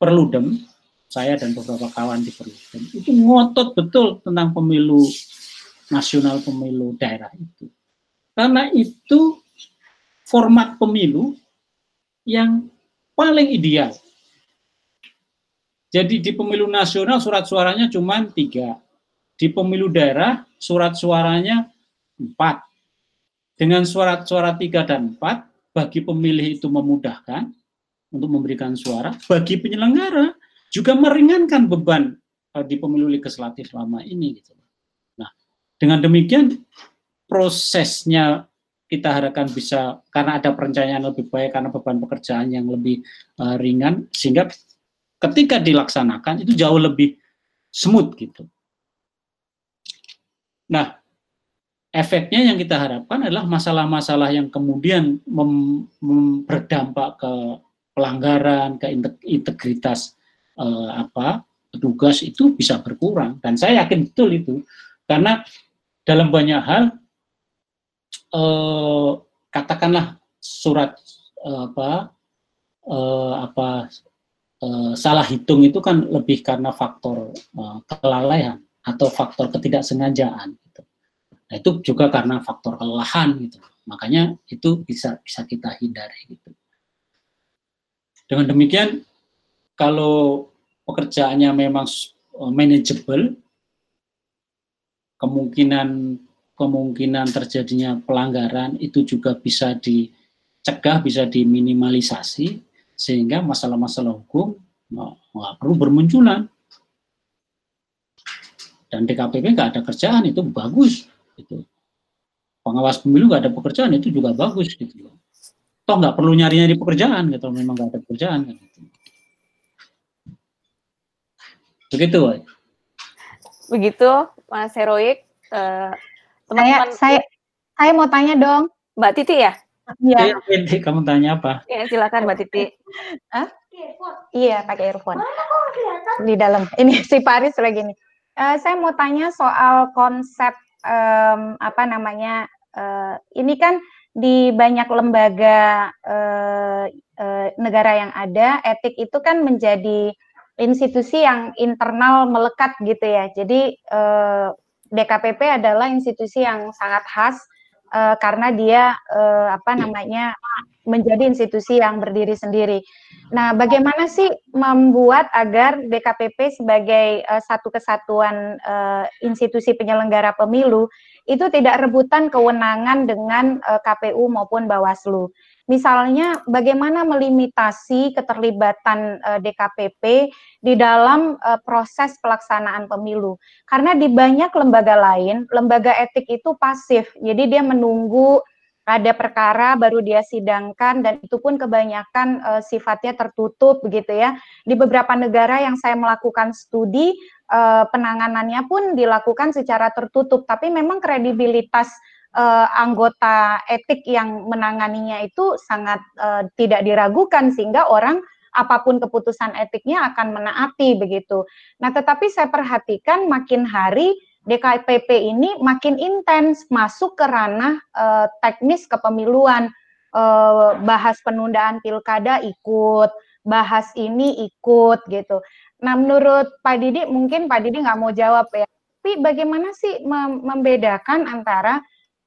Perludem, saya dan beberapa kawan di Perludem, itu ngotot betul tentang pemilu nasional, pemilu daerah itu. Karena itu format pemilu yang paling ideal. Jadi di pemilu nasional surat suaranya cuma tiga. Di pemilu daerah surat suaranya empat. Dengan surat suara tiga dan empat, bagi pemilih itu memudahkan untuk memberikan suara. Bagi penyelenggara juga meringankan beban eh, di pemilu legislatif selama ini. Gitu. Nah, dengan demikian prosesnya kita harapkan bisa karena ada perencanaan lebih baik karena beban pekerjaan yang lebih uh, ringan sehingga ketika dilaksanakan itu jauh lebih smooth gitu. Nah, efeknya yang kita harapkan adalah masalah-masalah yang kemudian berdampak ke pelanggaran, ke integritas uh, apa petugas itu bisa berkurang dan saya yakin betul itu karena dalam banyak hal eh, katakanlah surat eh, apa eh, apa eh, salah hitung itu kan lebih karena faktor eh, kelalaian atau faktor ketidaksengajaan gitu. Nah, itu juga karena faktor kelelahan gitu. Makanya itu bisa bisa kita hindari gitu. Dengan demikian kalau pekerjaannya memang eh, manageable kemungkinan kemungkinan terjadinya pelanggaran itu juga bisa dicegah, bisa diminimalisasi, sehingga masalah-masalah hukum nggak perlu bermunculan. Dan DKPP nggak ada kerjaan itu bagus, itu pengawas pemilu nggak ada pekerjaan itu juga bagus gitu loh. Toh nggak perlu nyari-nyari pekerjaan gitu, memang nggak ada pekerjaan kan gitu. Begitu, Woy. Begitu, Mas Heroik. Uh, Teman-teman saya, saya saya mau tanya dong. Mbak Titi ya? Iya. Ya, kamu tanya apa? Ya, silakan Mbak Titi. Hah? Iya, pakai earphone. Di dalam. Ini si Paris lagi nih. Uh, saya mau tanya soal konsep um, apa namanya? Uh, ini kan di banyak lembaga uh, uh, negara yang ada, etik itu kan menjadi institusi yang internal melekat gitu ya. Jadi uh, DKPP adalah institusi yang sangat khas uh, karena dia uh, apa namanya menjadi institusi yang berdiri sendiri. Nah, bagaimana sih membuat agar DKPP sebagai uh, satu kesatuan uh, institusi penyelenggara pemilu itu tidak rebutan kewenangan dengan uh, KPU maupun Bawaslu? Misalnya bagaimana melimitasi keterlibatan uh, eh, DKPP di dalam uh, proses pelaksanaan pemilu. Karena di banyak lembaga lain, lembaga etik itu pasif. Jadi dia menunggu ada perkara baru dia sidangkan dan itu pun kebanyakan uh, sifatnya tertutup begitu ya. Di beberapa negara yang saya melakukan studi uh, penanganannya pun dilakukan secara tertutup, tapi memang kredibilitas uh, anggota etik yang menanganinya itu sangat uh, tidak diragukan sehingga orang apa pun keputusan etiknya akan menaati begitu. Nah, tetapi saya perhatikan makin hari DKPP ini makin intens masuk ke ranah uh, teknis kepemiluan, uh, bahas penundaan pilkada ikut, bahas ini ikut gitu. Nah, menurut Pak Didi mungkin Pak Didi nggak mau jawab ya. Tapi bagaimana sih membedakan antara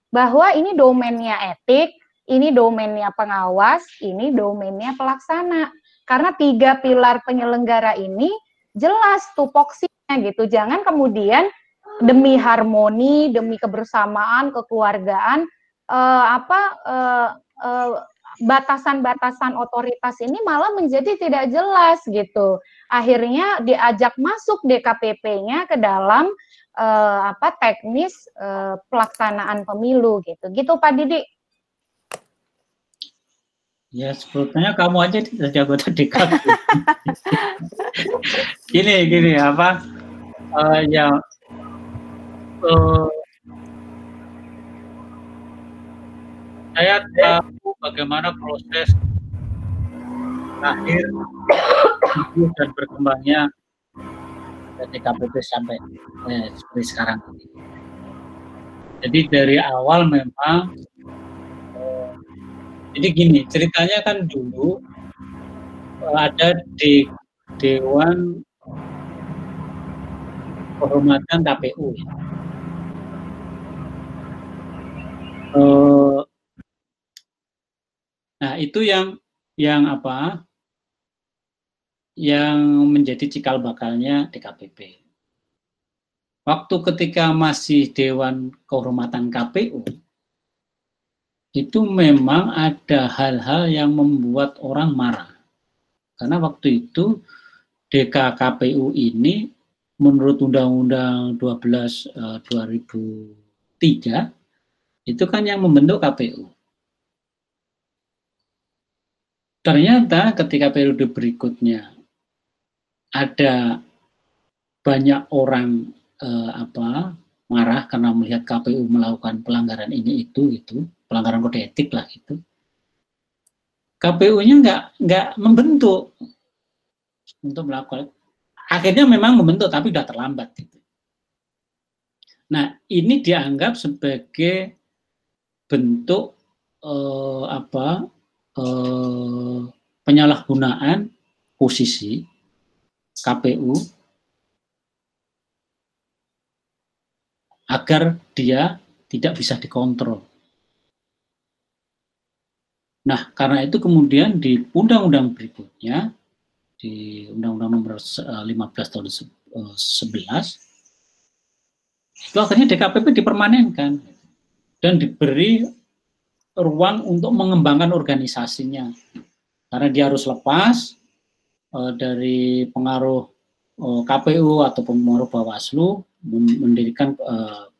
bahwa ini domainnya etik, ini domainnya pengawas, ini domainnya pelaksana. Karena tiga pilar penyelenggara ini jelas tupoksinya gitu. Jangan kemudian demi harmoni, demi kebersamaan, kekeluargaan, uh, apa uh, uh, batasan-batasan otoritas ini malah menjadi tidak jelas gitu. Akhirnya diajak masuk DKPP-nya ke dalam uh, apa teknis uh, pelaksanaan pemilu gitu. Gitu Pak Didi. Ya sebetulnya kamu aja jadi anggota DKP. *laughs* gini gini apa uh, ya uh, saya tahu bagaimana proses akhir *coughs* dan berkembangnya dari KPP sampai eh, seperti sekarang. Jadi dari awal memang eh, jadi gini ceritanya kan dulu eh, ada di Dewan Kehormatan KPU ya. Eh, Nah, itu yang yang apa? Yang menjadi cikal bakalnya DKPP. Waktu ketika masih Dewan Kehormatan KPU, itu memang ada hal-hal yang membuat orang marah. Karena waktu itu DKKPU ini menurut Undang-Undang 12 eh, 2003 itu kan yang membentuk KPU. Ternyata ketika periode berikutnya ada banyak orang eh, apa marah karena melihat KPU melakukan pelanggaran ini itu itu pelanggaran kode etik lah itu KPU-nya nggak nggak membentuk untuk melakukan akhirnya memang membentuk tapi sudah terlambat gitu. Nah ini dianggap sebagai bentuk eh, apa eh, penyalahgunaan posisi KPU agar dia tidak bisa dikontrol. Nah, karena itu kemudian di undang-undang berikutnya, di Undang-Undang nomor 15 eh, tahun 11, eh, itu akhirnya DKPP dipermanenkan dan diberi ruang untuk mengembangkan organisasinya. Karena dia harus lepas uh, dari pengaruh uh, eh, KPU atau pengaruh Bawaslu mendirikan uh,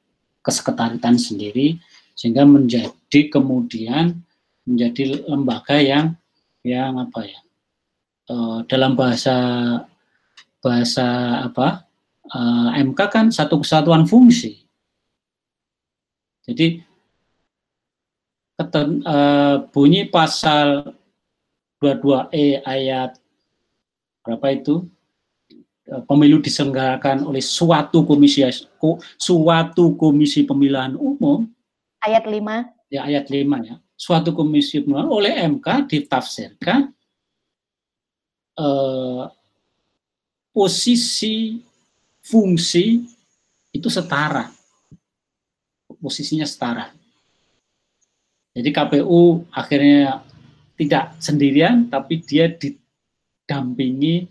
kesekretariatan sendiri sehingga menjadi kemudian menjadi lembaga yang yang apa ya uh, dalam bahasa bahasa apa uh, MK kan satu kesatuan fungsi. Jadi keten, uh, bunyi pasal 22E ayat berapa itu? Uh, pemilu diselenggarakan oleh suatu komisi suatu komisi pemilihan umum. Ayat 5 ya ayat 5 ya. Suatu komisi pemilihan oleh MK ditafsirkan uh, posisi fungsi itu setara. Posisinya setara jadi KPU akhirnya tidak sendirian, tapi dia didampingi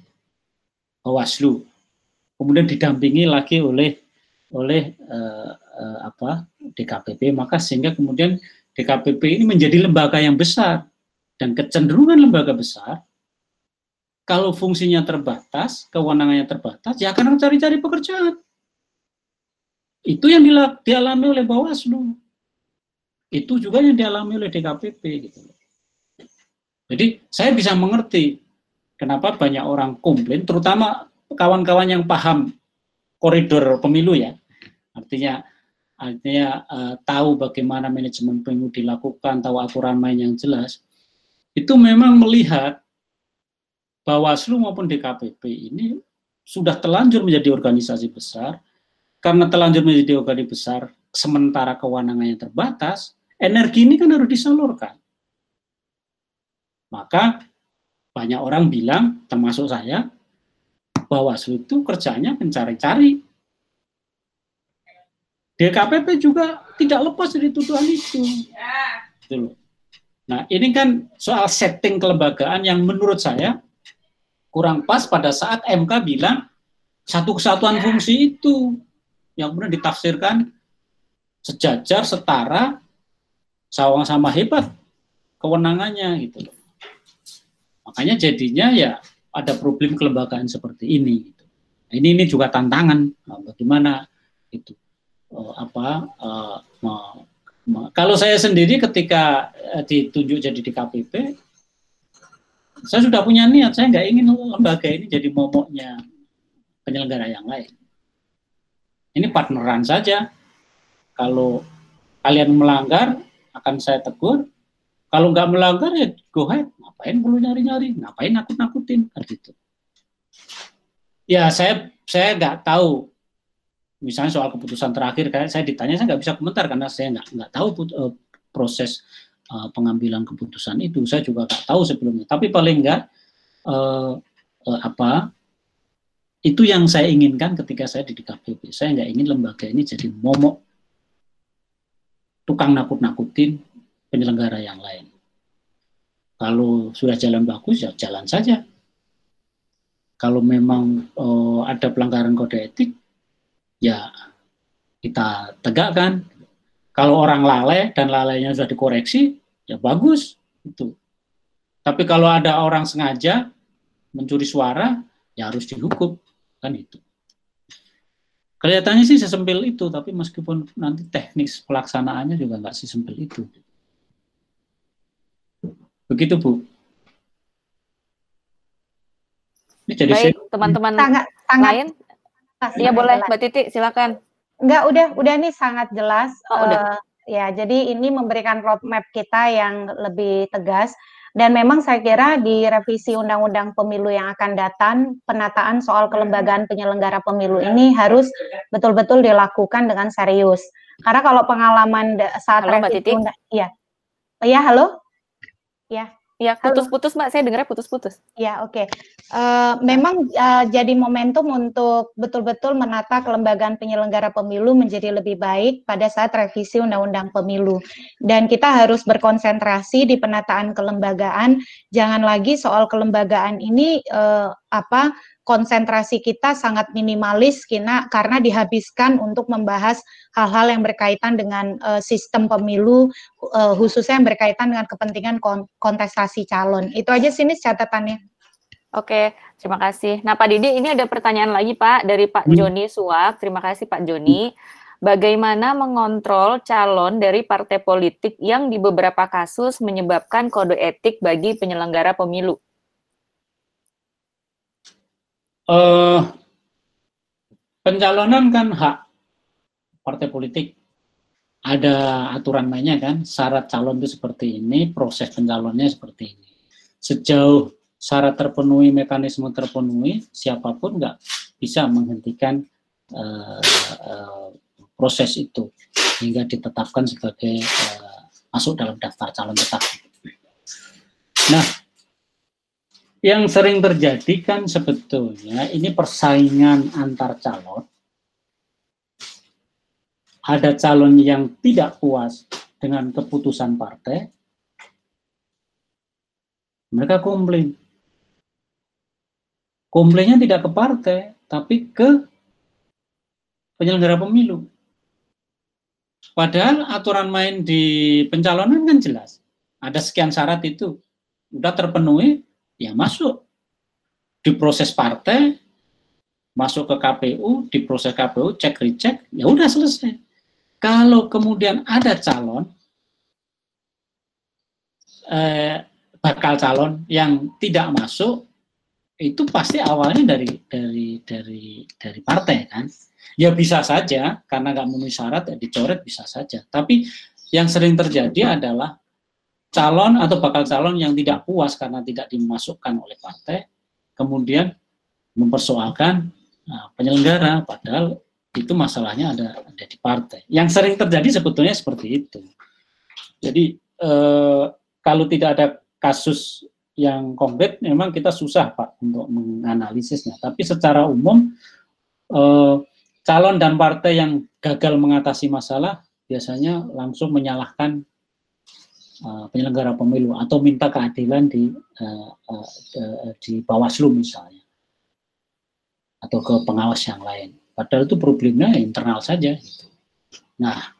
Bawaslu. Kemudian didampingi lagi oleh oleh uh, uh, apa DKPP, maka sehingga kemudian DKPP ini menjadi lembaga yang besar dan kecenderungan lembaga besar kalau fungsinya terbatas, kewenangannya terbatas, ya akan cari-cari pekerjaan. Itu yang dialami oleh Bawaslu itu juga yang dialami oleh DKPP gitu Jadi saya bisa mengerti kenapa banyak orang komplain, terutama kawan-kawan yang paham koridor pemilu ya. Artinya artinya uh, tahu bagaimana manajemen pemilu dilakukan, tahu aturan main yang jelas. Itu memang melihat Bawaslu maupun DKPP ini sudah telanjur menjadi organisasi besar. Karena telanjur menjadi organisasi besar, sementara kewenangannya terbatas, energi ini kan harus disalurkan. Maka banyak orang bilang, termasuk saya, bahwa itu kerjanya mencari-cari. DKPP juga tidak lepas dari tuduhan itu. Gitu nah, ini kan soal setting kelembagaan yang menurut saya kurang pas pada saat MK bilang satu kesatuan fungsi itu yang kemudian ditafsirkan sejajar, setara, sama-sama hebat kewenangannya gitu loh. Makanya jadinya ya ada problem kelembagaan seperti ini. Gitu. Nah, ini ini juga tantangan nah, bagaimana itu uh, apa uh, kalau saya sendiri ketika uh, ditunjuk jadi di KPP saya sudah punya niat saya nggak ingin lembaga ini jadi momoknya penyelenggara yang lain. Ini partneran saja. Kalau kalian melanggar akan saya tegur. Kalau nggak melanggar ya go ahead. Ngapain perlu nyari-nyari? Ngapain nakut-nakutin? Kan gitu. Ya saya saya nggak tahu. Misalnya soal keputusan terakhir, kayak saya ditanya saya nggak bisa komentar karena saya nggak nggak tahu uh, proses uh, pengambilan keputusan itu. Saya juga nggak tahu sebelumnya. Tapi paling nggak uh, uh, apa itu yang saya inginkan ketika saya di DKPP. Saya nggak ingin lembaga ini jadi momok tukang nakut-nakutin penyelenggara yang lain. Kalau sudah jalan bagus ya jalan saja. Kalau memang oh, ada pelanggaran kode etik, ya kita tegakkan. Kalau orang lalai dan lalainya sudah dikoreksi, ya bagus itu. Tapi kalau ada orang sengaja mencuri suara, ya harus dihukum kan itu kelihatannya sih sesempil itu tapi meskipun nanti teknis pelaksanaannya juga nggak sesempil itu. Begitu bu. Ini jadi baik teman-teman sangat, sangat lain? Iya boleh Mbak Titi silakan. Enggak udah udah nih sangat jelas. Oh, uh, udah. Ya jadi ini memberikan roadmap kita yang lebih tegas dan memang saya kira di revisi Undang-Undang Pemilu yang akan datang, penataan soal kelembagaan penyelenggara pemilu ini harus betul-betul dilakukan dengan serius. Karena kalau pengalaman saat halo, revisi Undang, iya, iya halo, ya. Ya, putus-putus Mbak, saya dengarnya putus-putus. Ya, oke. Okay. Eh, memang uh, jadi momentum untuk betul-betul menata kelembagaan penyelenggara pemilu menjadi lebih baik pada saat revisi Undang-Undang Pemilu. Dan kita harus berkonsentrasi di penataan kelembagaan, jangan lagi soal kelembagaan ini uh, apa konsentrasi kita sangat minimalis kina, karena dihabiskan untuk membahas hal-hal yang berkaitan dengan uh, sistem pemilu, uh, khususnya yang berkaitan dengan kepentingan kontestasi calon. Itu aja sini catatannya. Oke, terima kasih. Nah, Pak Didi, ini ada pertanyaan lagi, Pak, dari Pak hmm. Joni Suak. Terima kasih, Pak Joni. Bagaimana mengontrol calon dari partai politik yang di beberapa kasus menyebabkan kode etik bagi penyelenggara pemilu? uh, pencalonan kan hak partai politik. Ada aturan mainnya kan, syarat calon itu seperti ini, proses pencalonnya seperti ini. Sejauh syarat terpenuhi, mekanisme terpenuhi, siapa pun nggak bisa menghentikan uh, uh, proses itu hingga ditetapkan sebagai uh, masuk dalam daftar calon tetap. Nah, yang sering terjadi kan sebetulnya ini persaingan antar calon. Ada calon yang tidak puas dengan keputusan partai, mereka komplain. Komplainnya tidak ke partai, tapi ke penyelenggara pemilu. Padahal aturan main di pencalonan kan jelas. Ada sekian syarat itu. Sudah terpenuhi, ya masuk di proses partai, masuk ke KPU, di proses KPU cek recheck, ya udah selesai. Kalau kemudian ada calon eh, bakal calon yang tidak masuk, itu pasti awalnya dari dari dari dari partai kan. Ya bisa saja karena nggak memenuhi syarat ya dicoret bisa saja. Tapi yang sering terjadi adalah calon atau bakal calon yang tidak puas karena tidak dimasukkan oleh partai, kemudian mempersoalkan nah, penyelenggara, padahal itu masalahnya ada ada di partai. Yang sering terjadi sebetulnya seperti itu. Jadi eh, kalau tidak ada kasus yang konkret, memang kita susah pak untuk menganalisisnya. Tapi secara umum eh, calon dan partai yang gagal mengatasi masalah biasanya langsung menyalahkan uh, penyelenggara pemilu atau minta keadilan di uh, uh, di Bawaslu misalnya atau ke pengawas yang lain. Padahal itu problemnya internal saja. Gitu. Nah,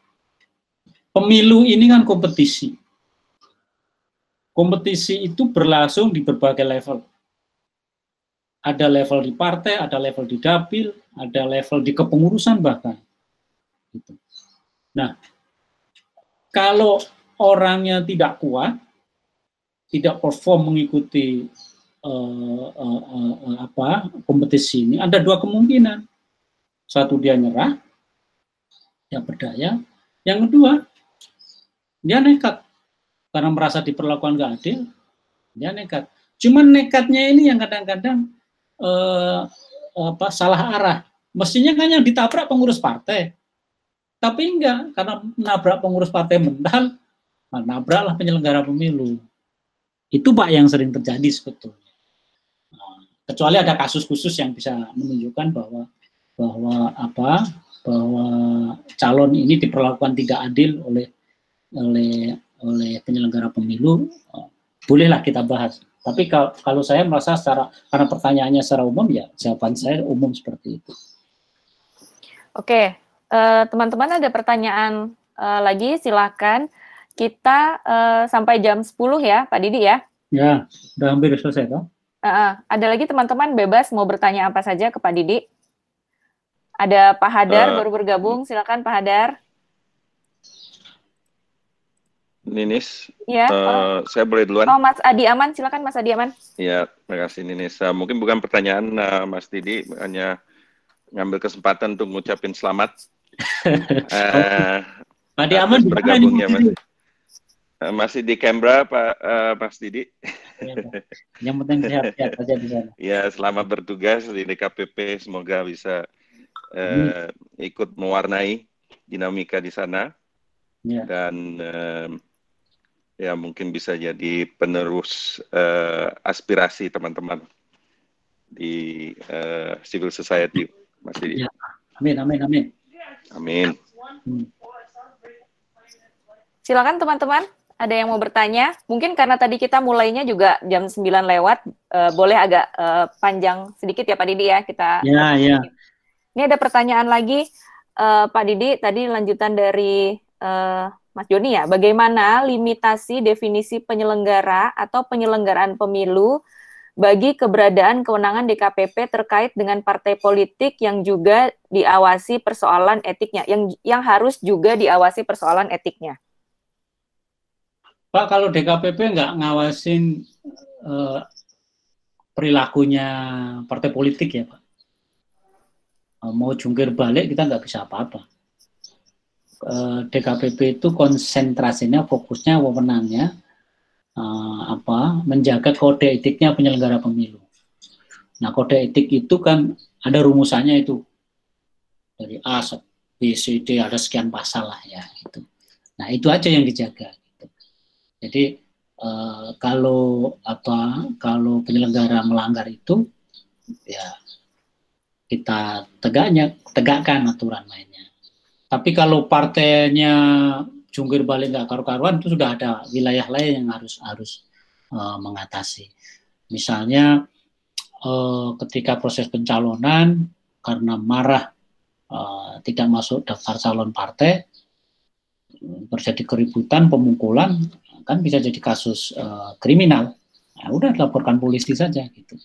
pemilu ini kan kompetisi. Kompetisi itu berlangsung di berbagai level. Ada level di partai, ada level di dapil, ada level di kepengurusan bahkan. Gitu. Nah, kalau orangnya tidak kuat, tidak perform mengikuti uh, uh, uh, apa kompetisi ini, ada dua kemungkinan. Satu dia nyerah, dia berdaya. Yang kedua, dia nekat karena merasa diperlakukan gak adil, dia nekat. Cuman nekatnya ini yang kadang-kadang eh, apa salah arah. Mestinya kan yang ditabrak pengurus partai, tapi enggak karena menabrak pengurus partai mental, nah, nabraklah penyelenggara pemilu. Itu pak yang sering terjadi sebetulnya. Nah, kecuali ada kasus khusus yang bisa menunjukkan bahwa bahwa apa bahwa calon ini diperlakukan tidak adil oleh oleh oleh penyelenggara pemilu, eh, bolehlah kita bahas. Tapi kalau, saya merasa secara karena pertanyaannya secara umum ya jawaban saya umum seperti itu. Oke, eh, teman-teman ada pertanyaan uh, lagi silakan. Kita uh, sampai jam 10 ya, Pak Didi ya. Ya, sudah hampir selesai toh. Uh, ada lagi teman-teman bebas mau bertanya apa saja ke Pak Didi. Ada Pak Hadar uh, baru bergabung, silakan Pak Hadar. Ninis. Ya. Uh, saya boleh duluan. Oh, Mas Adi Aman, silakan Mas Adi Aman. Ya, terima kasih Ninis. Uh, mungkin bukan pertanyaan uh, Mas Didi, hanya ngambil kesempatan untuk ngucapin selamat. *laughs* uh, Pak Adi Aman bergabung ya Mas. Uh, masih di Canberra Pak uh, Mas Didi. Ya, yang penting sehat-sehat saja di sana. Ya, selamat bertugas di DKPP. Semoga bisa uh, hmm. ikut mewarnai dinamika di sana. Ya. Dan uh, ya mungkin bisa jadi penerus uh, aspirasi teman-teman di uh, civil society Mas Didi. Ya. Amin, amin, amin. Amin. Hmm. Silakan teman-teman, ada yang mau bertanya? Mungkin karena tadi kita mulainya juga jam 9 lewat, uh, boleh agak uh, panjang sedikit ya Pak Didi ya kita. Ya, ya. Ini ada pertanyaan lagi uh, Pak Didi, tadi lanjutan dari uh, Mas Joni ya, bagaimana limitasi definisi penyelenggara atau penyelenggaraan pemilu bagi keberadaan kewenangan DKPP terkait dengan partai politik yang juga diawasi persoalan etiknya, yang yang harus juga diawasi persoalan etiknya. Pak, kalau DKPP nggak ngawasin eh, perilakunya partai politik ya Pak, mau jungkir balik kita nggak bisa apa-apa. Eh, DKPP itu konsentrasinya fokusnya wewenangnya uh, apa menjaga kode etiknya penyelenggara pemilu. Nah kode etik itu kan ada rumusannya itu dari A B C D ada sekian pasal lah ya itu. Nah itu aja yang dijaga. Gitu. Jadi uh, kalau apa kalau penyelenggara melanggar itu ya kita tegaknya tegakkan aturan lainnya. Tapi kalau partainya jungkir balik nggak karu-karuan itu sudah ada wilayah lain yang harus harus uh, mengatasi. Misalnya uh, ketika proses pencalonan karena marah uh, tidak masuk daftar calon partai terjadi keributan pemukulan kan bisa jadi kasus uh, kriminal. Nah, udah laporkan polisi saja gitu.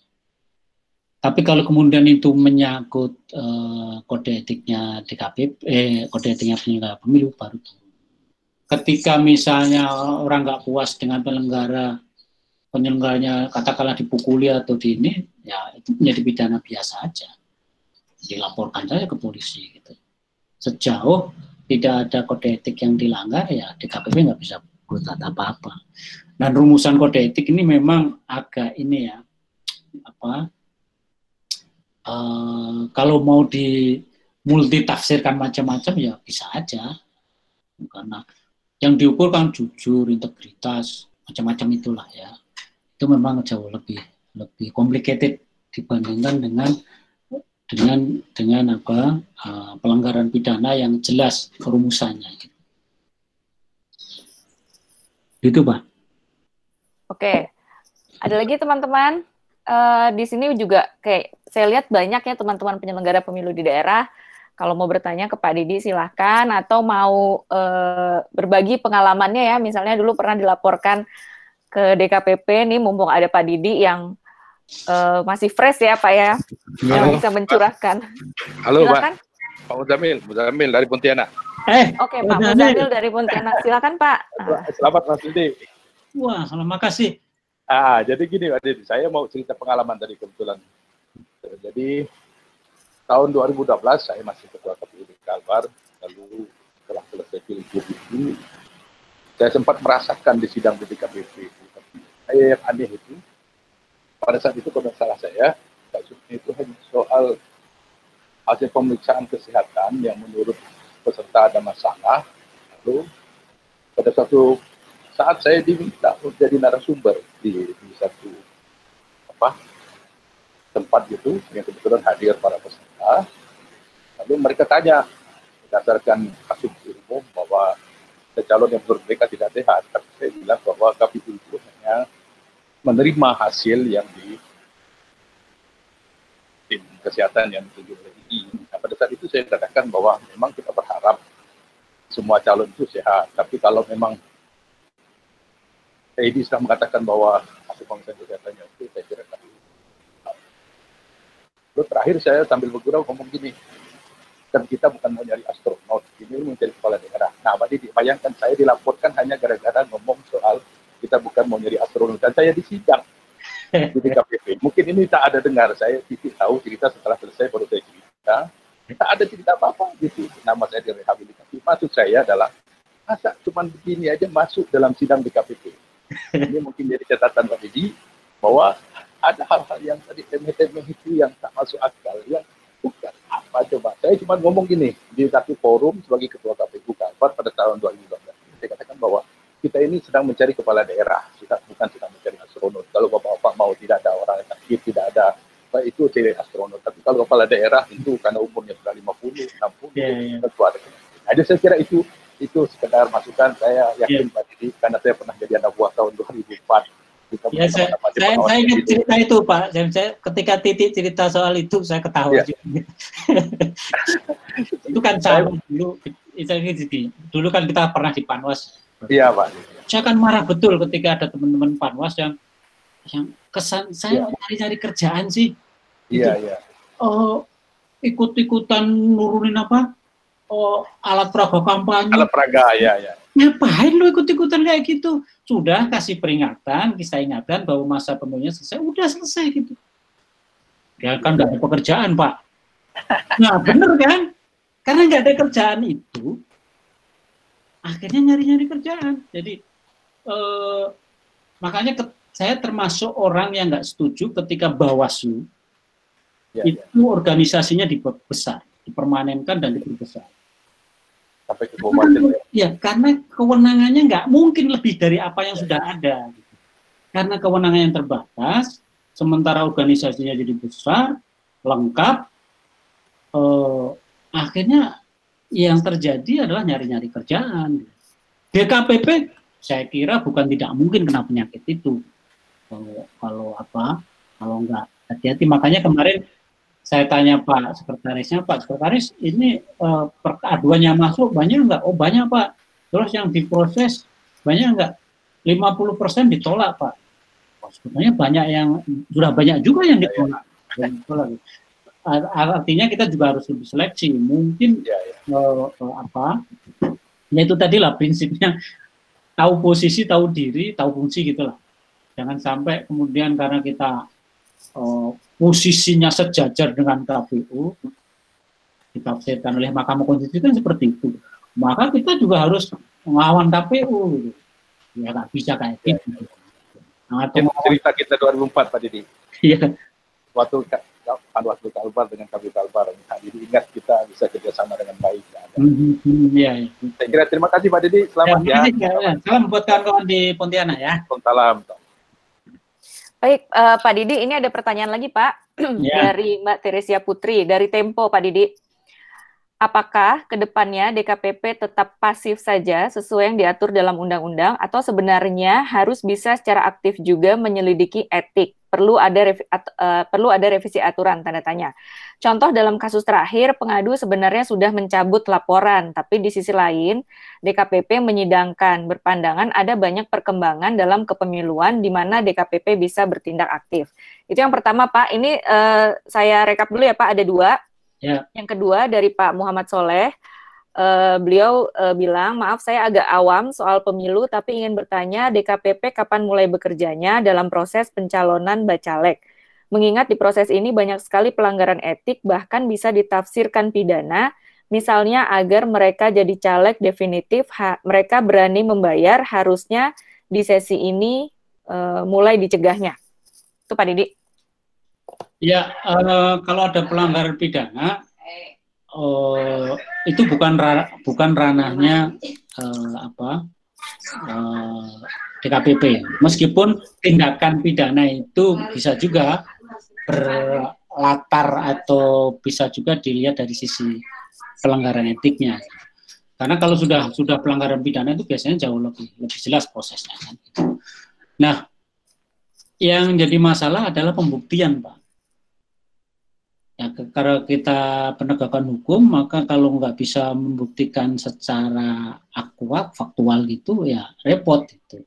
Tapi kalau kemudian itu menyangkut uh, kode etiknya DKP, eh, kode etiknya penyelenggara pemilu baru Ketika misalnya orang nggak puas dengan penyelenggara, penyelenggaranya katakanlah dipukuli atau di ini, ya itu menjadi pidana biasa aja. Dilaporkan saja ke polisi gitu. Sejauh tidak ada kode etik yang dilanggar, ya DKPP nggak bisa berbuat apa-apa. Dan rumusan kode etik ini memang agak ini ya, apa Eh, kalau mau di multi tafsirkan macam-macam ya bisa aja karena yang diukur kan jujur integritas macam-macam itulah ya itu memang jauh lebih lebih complicated dibandingkan dengan dengan dengan apa uh, pelanggaran pidana yang jelas rumusannya gitu. Itu, Pak. Oke. Ada lagi teman-teman? Uh, di sini juga kayak saya lihat banyak ya teman-teman penyelenggara pemilu di daerah Kalau mau bertanya ke Pak Didi silahkan atau mau uh, berbagi pengalamannya ya, misalnya dulu pernah dilaporkan ke DKPP nih mumpung ada Pak Didi yang uh, masih fresh ya Pak ya, Halo. yang bisa mencurahkan. Halo silahkan. Pak. Pak Muzamil, Muzamil dari Pontianak. Eh, Oke Pak Muzamil dari Pontianak, silakan Pak. Selamat Mas Didi. Wah, terima kasih. Ah, jadi gini Pak Didi, saya mau cerita pengalaman tadi kebetulan. Jadi tahun 2012 saya masih ketua KPU di Kalbar, lalu setelah selesai pilgub itu, saya sempat merasakan di sidang di DKPP. Saya yang aneh itu, pada saat itu kalau salah saya, kasusnya itu hanya soal hasil pemeriksaan kesehatan yang menurut peserta ada masalah, lalu pada satu saat saya diminta untuk jadi narasumber di, di satu apa tempat gitu yang kebetulan hadir para peserta. Lalu mereka tanya berdasarkan kasus umum bahwa calon yang menurut mereka tidak sehat. Tapi saya bilang bahwa KPU itu hanya menerima hasil yang di tim kesehatan yang ditunjuk oleh II. Nah, pada saat itu saya katakan bahwa memang kita berharap semua calon itu sehat. Tapi kalau memang ID sudah mengatakan bahwa pemeriksaan kesehatannya itu, saya kira Lalu terakhir saya sambil bergurau ngomong gini, kan kita bukan mau nyari astronot, ini mau cari kepala daerah. Nah, Didi, bayangkan saya dilaporkan hanya gara-gara ngomong soal kita bukan mau nyari astronot, dan saya disidang di *laughs* DKPP. Mungkin ini tak ada dengar, saya titik tahu cerita setelah selesai baru saya cerita. Tak ada cerita apa-apa gitu. Nama saya direhabilitasi. Maksud saya adalah, masa cuma begini aja masuk dalam sidang DKPP. *laughs* Ini mungkin jadi catatan Pak Didi, bahwa ada hal-hal yang tadi temeh-temeh itu yang tak masuk akal yang bukan apa coba. Saya cuma ngomong gini di satu forum sebagai ketua KPU Kalbar pada tahun 2012 saya katakan bahwa kita ini sedang mencari kepala daerah. Kita bukan sedang mencari astronot. Kalau bapak-bapak mau tidak ada orang yang sakit tidak ada itu cewek astronot. Tapi kalau kepala daerah itu karena umurnya sudah 50 60 yeah, yeah. tentu ada. Jadi saya kira itu itu sekedar masukan. Saya yakin yeah. Pak Didi karena saya pernah jadi anak buah tahun 2004 ya, saya, saya, saya ingat cerita itu Pak. Saya, saya, ketika titik cerita soal itu saya ketawa. Ya. *laughs* itu kan sama dulu. Dulu kan kita pernah di Panwas. Iya Pak. Saya kan marah betul ketika ada teman-teman Panwas yang yang kesan saya ya. cari-cari kerjaan sih. Iya gitu. iya. Oh ikut-ikutan nurunin apa? Oh alat peraga kampanye. Alat peraga ya ya ngapain lu ikut-ikutan kayak gitu? Sudah kasih peringatan, kita ingatkan bahwa masa penuhnya selesai, udah selesai gitu. Ya kan nggak ada pekerjaan pak. Nah bener kan? Karena nggak ada kerjaan itu, akhirnya nyari-nyari kerjaan. Jadi eh, makanya ke, saya termasuk orang yang nggak setuju ketika Bawaslu ya, ya. itu ya. organisasinya dibesar, dipermanenkan dan diperbesar sampai ke kabupaten ya. karena kewenangannya nggak mungkin lebih dari apa yang ya. sudah ada karena kewenangan yang terbatas sementara organisasinya jadi besar lengkap eh, akhirnya yang terjadi adalah nyari-nyari kerjaan DKPP saya kira bukan tidak mungkin kena penyakit itu kalau, kalau apa kalau nggak hati-hati makanya kemarin saya tanya Pak Sekretarisnya, Pak Sekretaris ini uh, aduannya masuk banyak nggak? Oh banyak Pak. Terus yang diproses banyak nggak? 50% ditolak Pak. Oh, sebenarnya banyak yang sudah banyak juga yang ditolak. ditolak. Artinya kita juga harus lebih seleksi. Mungkin ya, ya. Uh, uh, apa? Ya itu tadi lah prinsipnya tahu posisi, tahu diri, tahu fungsi gitulah. Jangan sampai kemudian karena kita uh, posisinya sejajar dengan KPU ditafsirkan oleh Mahkamah Konstitusi kan seperti itu. Maka kita juga harus melawan KPU. Gitu. Ya nggak bisa kayak gitu. Nah, cerita kita 2004 Pak Didi. Iya. Waktu Pak waktu Kalbar dengan KPU Kalbar. Pak Didi ingat kita bisa kerjasama dengan baik. Ya, mm-hmm. ya, ya. Saya kira terima kasih Pak Didi. Selamat ya. ya. ya. Salam buat kawan-kawan di Pontianak ya. Salam. Baik, uh, Pak Didi, ini ada pertanyaan lagi, Pak, yeah. *clears throat* dari Mbak Teresia Putri dari Tempo, Pak Didi. Apakah ke depannya DKPP tetap pasif saja sesuai yang diatur dalam undang-undang, atau sebenarnya harus bisa secara aktif juga menyelidiki etik? Perlu ada revi, at, uh, perlu ada revisi aturan tanda tanya. Contoh dalam kasus terakhir pengadu sebenarnya sudah mencabut laporan, tapi di sisi lain DKPP menyidangkan berpandangan ada banyak perkembangan dalam kepemiluan di mana DKPP bisa bertindak aktif. Itu yang pertama Pak. Ini uh, saya rekap dulu ya Pak. Ada dua. Ya. Yang kedua dari Pak Muhammad Soleh uh, beliau uh, bilang, maaf saya agak awam soal pemilu, tapi ingin bertanya DKPP kapan mulai bekerjanya dalam proses pencalonan bacalek. Mengingat di proses ini banyak sekali pelanggaran etik, bahkan bisa ditafsirkan pidana, misalnya agar mereka jadi caleg definitif, mereka berani membayar, harusnya di sesi ini uh, mulai dicegahnya. Itu Pak Didi. Ya, uh, kalau ada pelanggaran pidana, uh, itu bukan ra bukan ranahnya uh, apa uh, DKPP. Meskipun tindakan pidana itu bisa juga berlatar atau bisa juga dilihat dari sisi pelanggaran etiknya. Karena kalau sudah sudah pelanggaran pidana itu biasanya jauh lebih lebih jelas prosesnya kan. Nah, yang jadi masalah adalah pembuktian, Pak. Ya, karena kita penegakan hukum, maka kalau nggak bisa membuktikan secara akurat, faktual gitu, ya repot itu.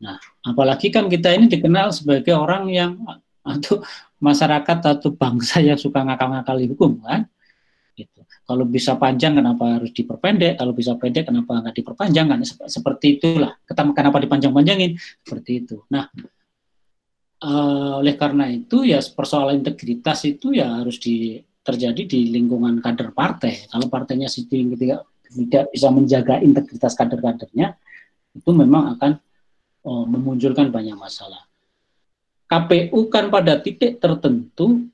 Nah, apalagi kan kita ini dikenal sebagai orang yang atau masyarakat atau bangsa yang suka ngakal-ngakali hukum kan. Gitu. Kalau bisa panjang kenapa harus diperpendek? Kalau bisa pendek kenapa nggak diperpanjang? Kan seperti itulah. Kenapa dipanjang-panjangin? Seperti itu. Nah, uh, oleh karena itu ya persoalan integritas itu ya harus di, terjadi di lingkungan kader partai. Kalau partainya sendiri tidak, tidak bisa menjaga integritas kader-kadernya, itu memang akan uh, memunculkan banyak masalah. KPU kan pada titik tertentu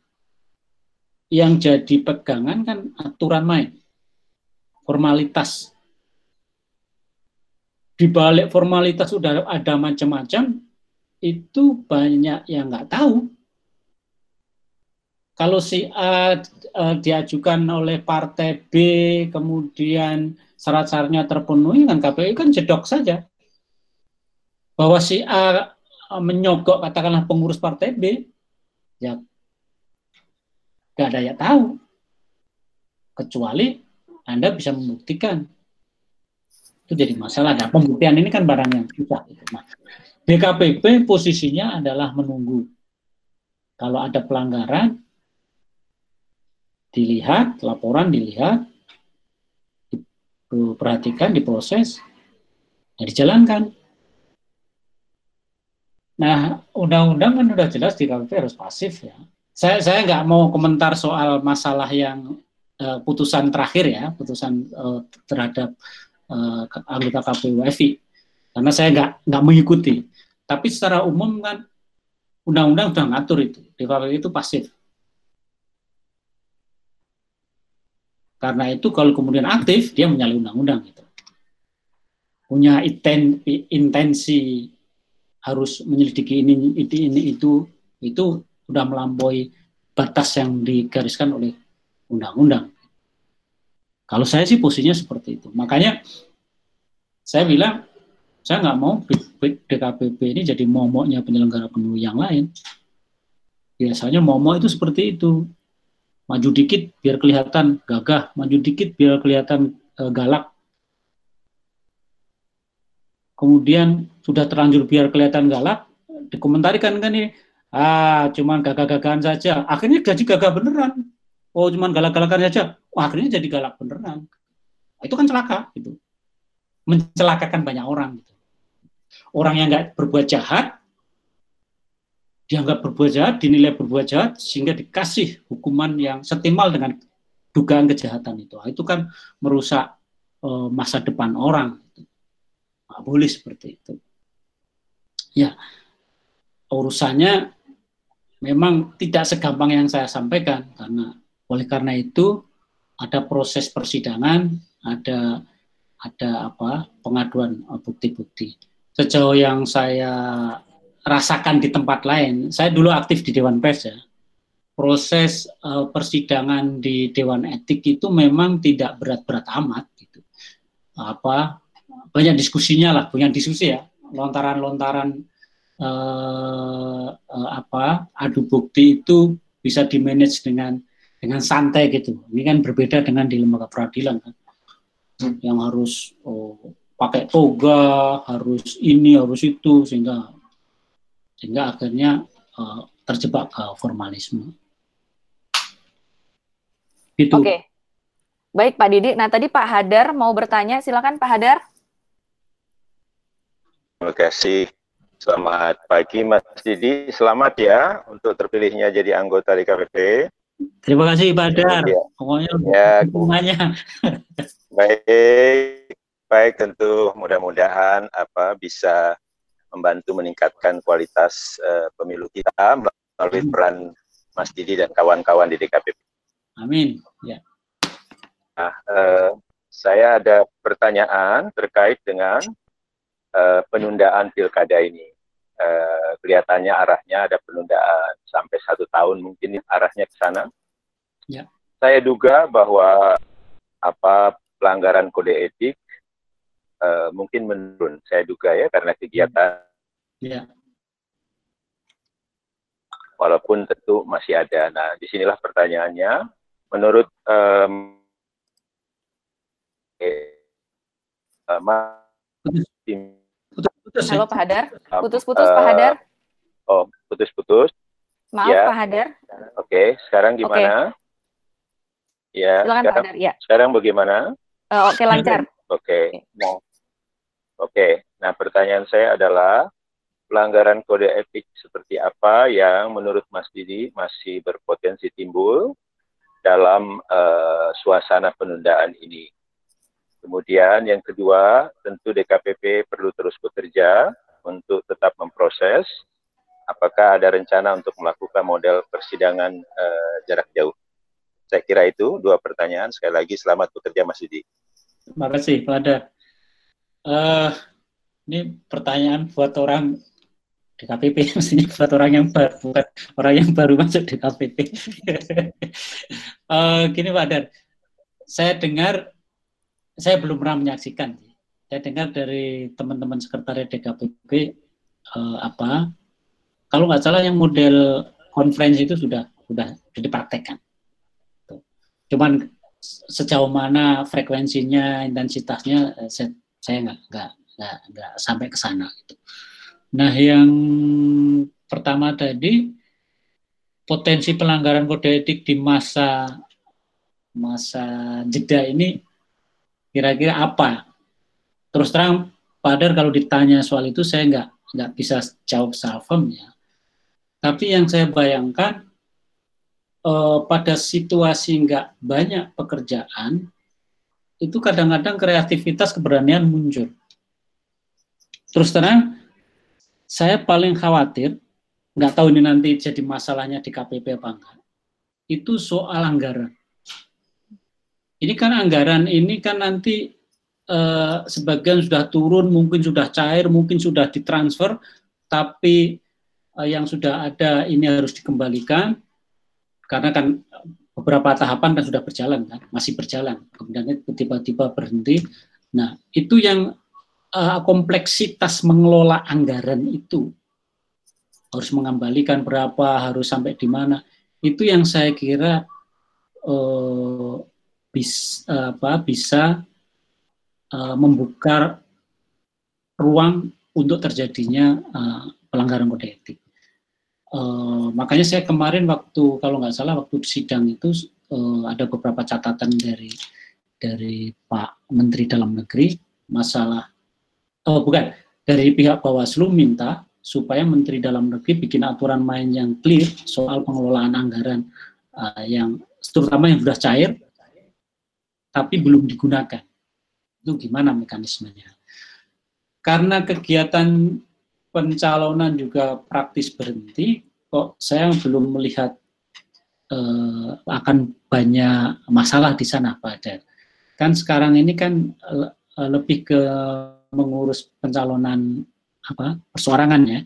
yang jadi pegangan kan aturan main, formalitas. Di balik formalitas sudah ada macam-macam, itu banyak yang nggak tahu. Kalau si A uh, diajukan oleh partai B, kemudian syarat-syaratnya terpenuhi, kan KPU kan jedok saja. Bahwa si A uh, menyogok katakanlah pengurus partai B, ya nggak ada yang tahu. Kecuali Anda bisa membuktikan. Itu jadi masalah. Nah, pembuktian ini kan barang yang susah. DKPP posisinya adalah menunggu. Kalau ada pelanggaran, dilihat, laporan dilihat, diperhatikan, diproses, dan dijalankan. Nah, undang-undang kan sudah jelas di harus pasif ya. Saya saya nggak mau komentar soal masalah yang uh, putusan terakhir ya, putusan uh, terhadap uh, anggota KPU FI karena saya nggak nggak mengikuti. Tapi secara umum kan undang-undang sudah ngatur itu, DKPP itu pasif. Karena itu kalau kemudian aktif, dia menyalahi undang-undang gitu. Punya intensi harus menyelidiki ini, ini, ini, itu, itu sudah melampaui batas yang digariskan oleh undang-undang. Kalau saya sih posisinya seperti itu. Makanya saya bilang saya nggak mau DKPP ini jadi momoknya penyelenggara pemilu yang lain. Biasanya momok itu seperti itu. Maju dikit biar kelihatan gagah, maju dikit biar kelihatan uh, galak. Kemudian sudah terlanjur biar kelihatan galak, dikomentarikan kan ini, ah cuman gagah-gagahan saja. Akhirnya gaji gagah beneran. Oh cuman galak-galakan saja. Oh, akhirnya jadi galak beneran. Itu kan celaka gitu. Mencelakakan banyak orang gitu orang yang nggak berbuat jahat dianggap berbuat jahat, dinilai berbuat jahat sehingga dikasih hukuman yang setimal dengan dugaan kejahatan itu. Nah, itu kan merusak uh, masa depan orang. Nggak boleh seperti itu. Ya, urusannya memang tidak segampang yang saya sampaikan karena oleh karena itu ada proses persidangan, ada ada apa pengaduan eh, bukti-bukti sejauh yang saya rasakan di tempat lain, saya dulu aktif di Dewan Pers ya. Proses uh, persidangan di Dewan Etik itu memang tidak berat-berat amat gitu. Apa banyak diskusinya lah, banyak diskusi ya, lontaran-lontaran uh, uh, apa adu bukti itu bisa dimanage dengan dengan santai gitu. Ini kan berbeda dengan di lembaga peradilan kan, yang harus oh, pakai toga, harus ini, harus itu, sehingga sehingga akhirnya uh, terjebak ke formalisme. Itu. Oke, baik Pak Didi. Nah tadi Pak Hadar mau bertanya, silakan Pak Hadar. Terima kasih. Selamat pagi Mas Didi. Selamat ya untuk terpilihnya jadi anggota DKPP. Terima kasih Pak Dar. Ya. Pokoknya ya, hubungannya. Baik, baik tentu mudah-mudahan apa bisa membantu meningkatkan kualitas uh, pemilu kita melalui Amin. peran Mas Didi dan kawan-kawan di DKPP. Amin. Ya. Nah, uh, saya ada pertanyaan terkait dengan uh, penundaan pilkada ini eh, kelihatannya arahnya ada penundaan sampai satu tahun mungkin arahnya ke sana. Ya. Saya duga bahwa apa pelanggaran kode etik eh, mungkin menurun. Saya duga ya karena kegiatan. Ya. Walaupun tentu masih ada. Nah, di sinilah pertanyaannya. Menurut um, eh, eh, putus Halo Pak Hadar. Putus-putus uh, Pak Hadar. Oh, putus-putus. Maaf ya. Pak Hadar. Oke, okay. sekarang gimana? Okay. Ya, Silakan sekarang, Pak Hadar. Ya. Sekarang bagaimana? Uh, Oke, okay, lancar. Oke. Okay. Oke. Nah, pertanyaan saya adalah pelanggaran kode etik seperti apa yang menurut Mas Didi masih berpotensi timbul dalam uh, suasana penundaan ini? Kemudian yang kedua, tentu DKPP perlu terus bekerja untuk tetap memproses apakah ada rencana untuk melakukan model persidangan uh, jarak jauh. Saya kira itu dua pertanyaan. Sekali lagi selamat bekerja Mas Didi. Terima kasih pada uh, ini pertanyaan buat orang DKPP *laughs* mestinya buat orang yang baru bukan orang yang baru masuk DKPP. uh, *laughs* gini Pak Dar, saya dengar saya belum pernah menyaksikan. Saya dengar dari teman-teman sekretariat DKPP eh, apa kalau nggak salah yang model konferensi itu sudah sudah dipraktekkan. Cuman sejauh mana frekuensinya, intensitasnya, eh, saya, saya nggak nggak nggak nggak sampai ke sana. Gitu. Nah, yang pertama tadi potensi pelanggaran kode etik di masa masa jeda ini kira-kira apa? Terus terang, Padar kalau ditanya soal itu saya nggak nggak bisa jawab salvem ya. Tapi yang saya bayangkan eh, pada situasi nggak banyak pekerjaan itu kadang-kadang kreativitas keberanian muncul. Terus terang, saya paling khawatir nggak tahu ini nanti jadi masalahnya di KPP apa enggak. Itu soal anggaran ini kan anggaran ini kan nanti eh, sebagian sudah turun, mungkin sudah cair, mungkin sudah ditransfer, tapi eh, yang sudah ada ini harus dikembalikan karena kan beberapa tahapan kan sudah berjalan kan, masih berjalan. Kemudian tiba-tiba berhenti. Nah, itu yang eh, kompleksitas mengelola anggaran itu harus mengembalikan berapa, harus sampai di mana. Itu yang saya kira eh, bis, apa, bisa uh, membuka ruang untuk terjadinya uh, pelanggaran kode etik. Uh, makanya saya kemarin waktu kalau nggak salah waktu sidang itu uh, ada beberapa catatan dari dari Pak Menteri Dalam Negeri masalah oh bukan dari pihak Bawaslu minta supaya Menteri Dalam Negeri bikin aturan main yang clear soal pengelolaan anggaran uh, yang terutama yang sudah cair tapi belum digunakan. Itu gimana mekanismenya? Karena kegiatan pencalonan juga praktis berhenti, kok saya belum melihat eh, akan banyak masalah di sana pada. Kan sekarang ini kan eh, lebih ke mengurus pencalonan apa persoarangan ya.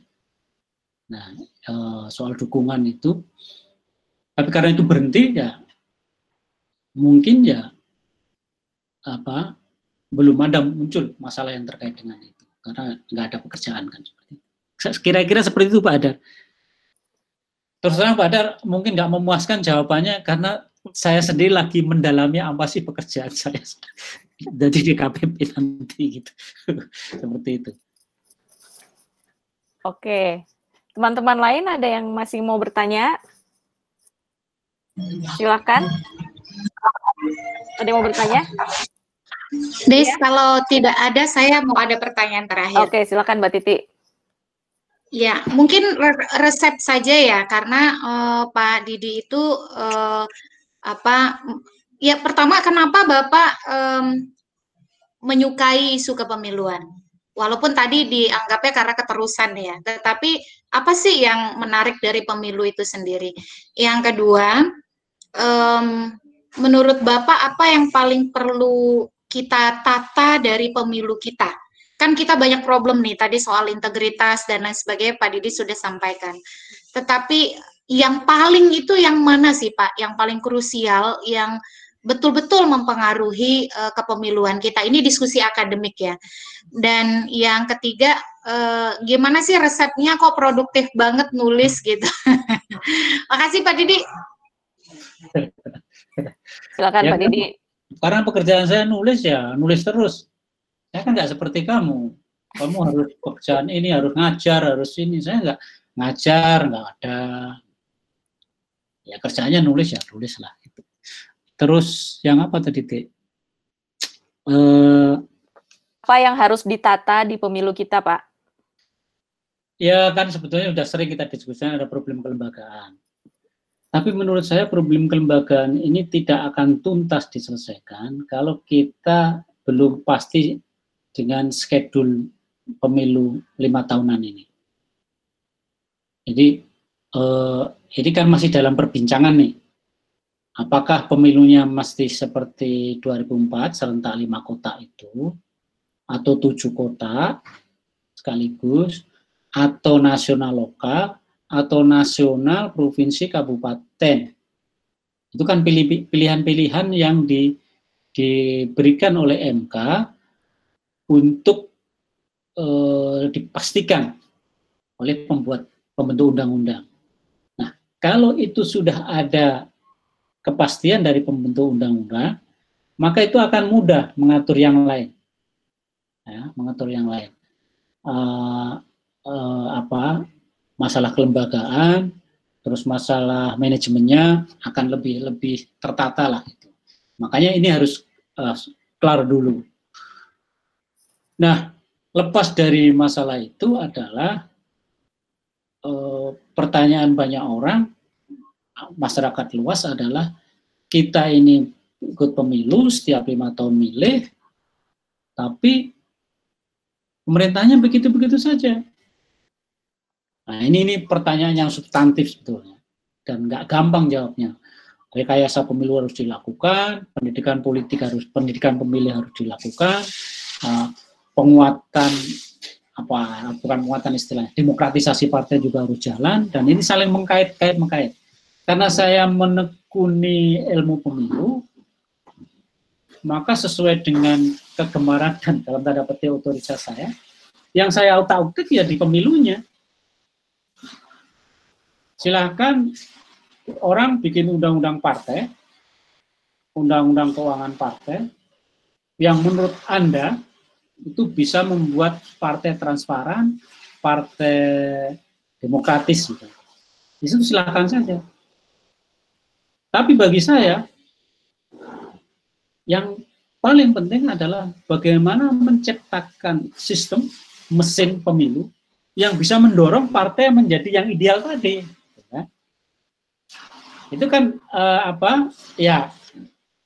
Nah, eh, soal dukungan itu, tapi karena itu berhenti ya mungkin ya apa belum ada muncul masalah yang terkait dengan itu karena nggak ada pekerjaan kan seperti. Kira-kira seperti itu Pak Adar. Terus terang Pak Adar mungkin nggak memuaskan jawabannya karena saya sendiri lagi mendalami apa sih pekerjaan *laughs* saya *laughs* jadi di KPP nanti gitu *laughs* seperti itu. Oke, teman-teman lain ada yang masih mau bertanya? Silakan. Ada yang mau bertanya? Des, ya. kalau tidak ada, saya mau ada pertanyaan terakhir. Oke, silakan Mbak Titi. Ya, mungkin resep saja ya, karena uh, Pak Didi itu uh, apa? Ya, pertama kenapa Bapak um, menyukai isu kepemiluan? Walaupun tadi dianggapnya karena keterusan ya, tetapi apa sih yang menarik dari pemilu itu sendiri? Yang kedua, um, menurut Bapak apa yang paling perlu kita tata dari pemilu kita. Kan kita banyak problem nih tadi soal integritas dan lain sebagainya Pak Didi sudah sampaikan. Tetapi yang paling itu yang mana sih Pak? Yang paling krusial yang betul-betul mempengaruhi uh, kepemiluan kita. Ini diskusi akademik ya. Dan yang ketiga, uh, gimana sih resepnya kok produktif banget nulis gitu. *laughs* Makasih Pak Didi. Silakan ya, Pak Didi. Karena pekerjaan saya nulis ya, nulis terus. Saya kan nggak seperti kamu. Kamu harus pekerjaan ini, harus ngajar, harus ini. Saya nggak ngajar, nggak ada. Ya kerjanya nulis ya, tulis lah. Gitu. Terus yang apa tadi, Tik? Eh, apa yang harus ditata di pemilu kita, Pak? Ya kan sebetulnya sudah sering kita diskusikan ada problem kelembagaan tapi menurut saya problem kelembagaan ini tidak akan tuntas diselesaikan kalau kita belum pasti dengan schedule pemilu lima tahunan ini. Jadi eh, ini kan masih dalam perbincangan nih. Apakah pemilunya mesti seperti 2004 serentak lima kota itu atau tujuh kota sekaligus atau nasional lokal atau nasional, provinsi, kabupaten. Itu kan pilihan-pilihan yang di, diberikan oleh MK untuk eh, dipastikan oleh pembuat pembentuk undang-undang. Nah, kalau itu sudah ada kepastian dari pembentuk undang-undang, maka itu akan mudah mengatur yang lain. Ya, mengatur yang lain. Uh, uh, apa masalah kelembagaan, terus masalah manajemennya akan lebih lebih tertata lah. Gitu. Makanya ini harus uh, kelar dulu. Nah, lepas dari masalah itu adalah uh, pertanyaan banyak orang, masyarakat luas adalah kita ini ikut pemilu setiap lima tahun milih, tapi pemerintahnya begitu-begitu saja. Nah ini ini pertanyaan yang substantif sebetulnya dan nggak gampang jawabnya. Rekayasa pemilu harus dilakukan, pendidikan politik harus, pendidikan pemilih harus dilakukan, uh, penguatan apa bukan penguatan istilahnya demokratisasi partai juga harus jalan dan ini saling mengkait-kait mengkait. Karena saya menekuni ilmu pemilu, maka sesuai dengan kegemaran dan dalam tanda petik otoritas saya, yang saya utak-utik ya di pemilunya silahkan orang bikin undang-undang partai, undang-undang keuangan partai, yang menurut Anda itu bisa membuat partai transparan, partai demokratis. Gitu. Itu silahkan saja. Tapi bagi saya, yang paling penting adalah bagaimana menciptakan sistem mesin pemilu yang bisa mendorong partai menjadi yang ideal tadi itu kan uh, apa ya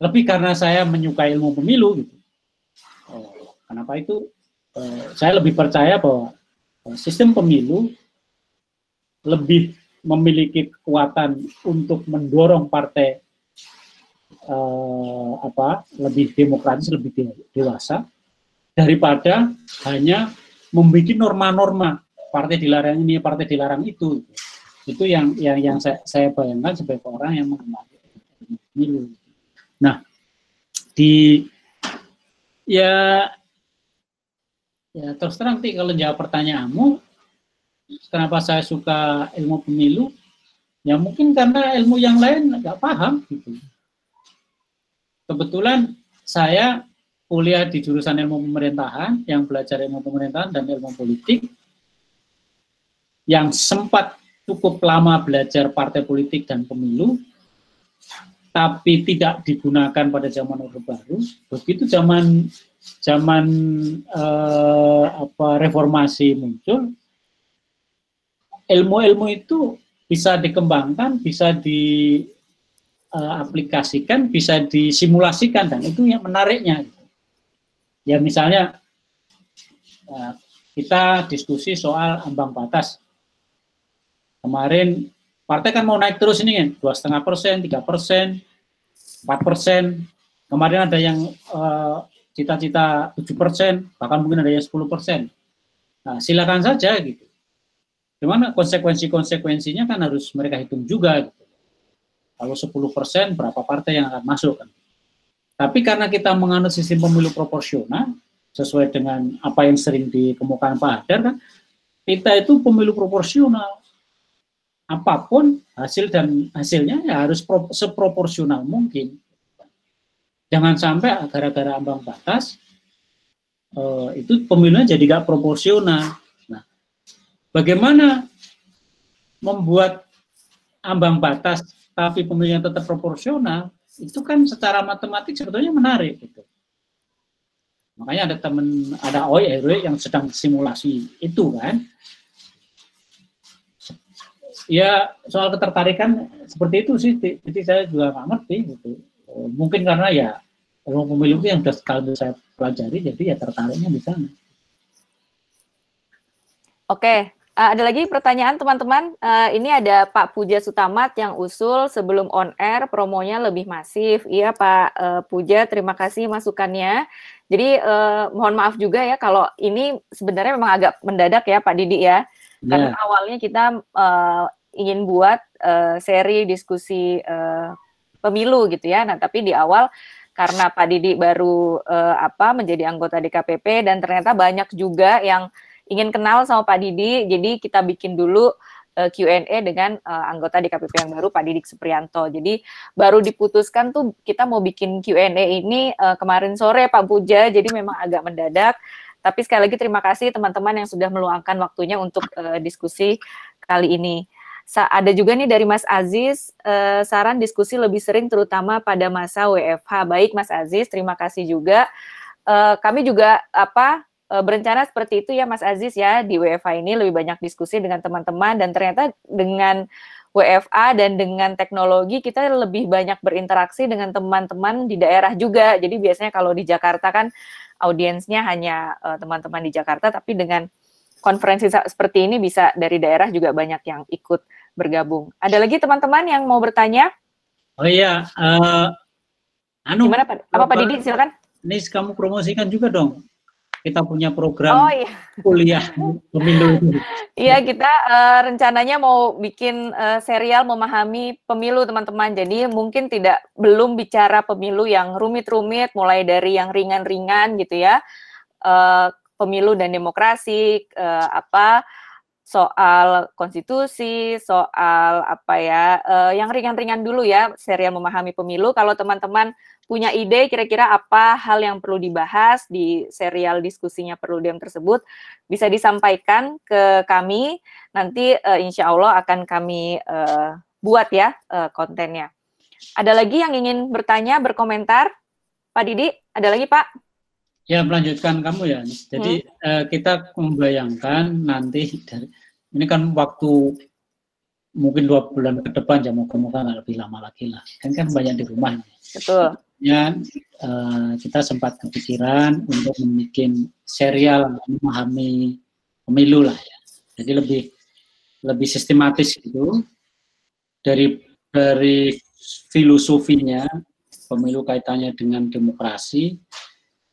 lebih karena saya menyukai ilmu pemilu gitu. Oh, kenapa itu? Uh, saya lebih percaya bahwa uh, sistem pemilu lebih memiliki kekuatan untuk mendorong partai uh, apa lebih demokratis lebih dewasa daripada hanya membuat norma-norma. Partai dilarang ini partai dilarang itu itu yang yang yang saya, saya bayangkan sebagai orang yang mengenali pemilu. Nah, di ya ya terus terang sih kalau jawab pertanyaanmu kenapa saya suka ilmu pemilu? Ya mungkin karena ilmu yang lain nggak paham gitu. Kebetulan saya kuliah di jurusan ilmu pemerintahan, yang belajar ilmu pemerintahan dan ilmu politik, yang sempat cukup lama belajar partai politik dan pemilu, tapi tidak digunakan pada zaman Orde Baru. Begitu zaman zaman eh, apa reformasi muncul, ilmu-ilmu itu bisa dikembangkan, bisa diaplikasikan, bisa disimulasikan dan itu yang menariknya. Ya misalnya uh, kita diskusi soal ambang batas. Kemarin partai kan mau naik terus ini kan, dua setengah persen, tiga persen, empat persen. Kemarin ada yang uh, cita-cita tujuh persen, bahkan mungkin ada yang sepuluh persen. Nah, silakan saja gitu. Cuman konsekuensi-konsekuensinya kan harus mereka hitung juga. Gitu. Kalau 10 persen, berapa partai yang akan masuk kan? Tapi karena kita menganut sistem pemilu proporsional, sesuai dengan apa yang sering dikemukakan Pak Hadar kan, kita itu pemilu proporsional. Apa pun hasil dan hasilnya ya harus pro, seproporsional mungkin. Jangan sampai gara-gara ambang batas eh, itu pemilunya jadi gak proporsional. Nah, bagaimana membuat ambang batas tapi pemilunya tetap proporsional itu kan secara matematik sebetulnya menarik gitu. Makanya ada teman ada OI yang sedang simulasi itu kan. Ya soal ketertarikan seperti itu sih, jadi saya juga nggak ngerti gitu. Mungkin karena ya ilmu pemilu yang sudah sekali saya pelajari, jadi ya tertariknya di sana. Oke, Uh, ada lagi pertanyaan teman-teman. Uh, ini ada Pak Puja Sutamat yang usul sebelum on air promonya lebih masif. Iya Pak Puja, terima kasih masukannya. Jadi mohon maaf juga ya kalau ini sebenarnya memang agak mendadak ya Pak Didi ya. Yeah. Karena awalnya kita uh, ingin buat uh, seri diskusi uh, pemilu gitu ya. Nah tapi di awal karena Pak Didi baru uh, apa menjadi anggota DKPP dan ternyata banyak juga yang ingin kenal sama Pak Didi, jadi kita bikin dulu uh, Q&A dengan uh, anggota DKPP yang baru Pak Didik Suprianto. Jadi baru diputuskan tuh kita mau bikin Q&A ini uh, kemarin sore Pak Puja, jadi memang agak mendadak. Tapi sekali lagi terima kasih teman-teman yang sudah meluangkan waktunya untuk uh, diskusi kali ini. Sa ada juga nih dari Mas Aziz uh, saran diskusi lebih sering terutama pada masa WFH. Baik Mas Aziz, terima kasih juga. Uh, kami juga apa Eh, berencana seperti itu ya Mas Aziz ya di WFA ini lebih banyak diskusi dengan teman-teman dan ternyata dengan WFA dan dengan teknologi kita lebih banyak berinteraksi dengan teman-teman di daerah juga. Jadi biasanya kalau di Jakarta kan audiensnya hanya eh, teman-teman uh, di Jakarta tapi dengan konferensi seperti ini bisa dari daerah juga banyak yang ikut bergabung. Ada lagi teman-teman yang mau bertanya? Oh iya, uh, anu Gimana Pak? Apa Pak Didi silakan? Ini kamu promosikan juga dong kita punya program oh, iya. kuliah pemilu Iya, kita uh, rencananya mau bikin uh, serial memahami pemilu teman-teman. Jadi mungkin tidak belum bicara pemilu yang rumit-rumit, mulai dari yang ringan-ringan gitu ya, uh, pemilu dan demokrasi, uh, apa soal konstitusi, soal apa ya, uh, yang ringan-ringan dulu ya, serial memahami pemilu. Kalau teman-teman punya ide kira-kira apa hal yang perlu dibahas di serial diskusinya perlu diam tersebut bisa disampaikan ke kami nanti uh, insya Allah akan kami uh, buat ya uh, kontennya. Ada lagi yang ingin bertanya berkomentar Pak Didi ada lagi Pak? Ya melanjutkan kamu ya. Jadi hmm. uh, kita membayangkan nanti dari ini kan waktu mungkin dua bulan ke depan ya moga-moga nggak lebih lama lagi lah. Kan kan banyak di rumah. Betul ya uh, kita sempat kepikiran untuk membuat serial memahami pemilu lah ya. Jadi lebih lebih sistematis itu dari dari filosofinya pemilu kaitannya dengan demokrasi,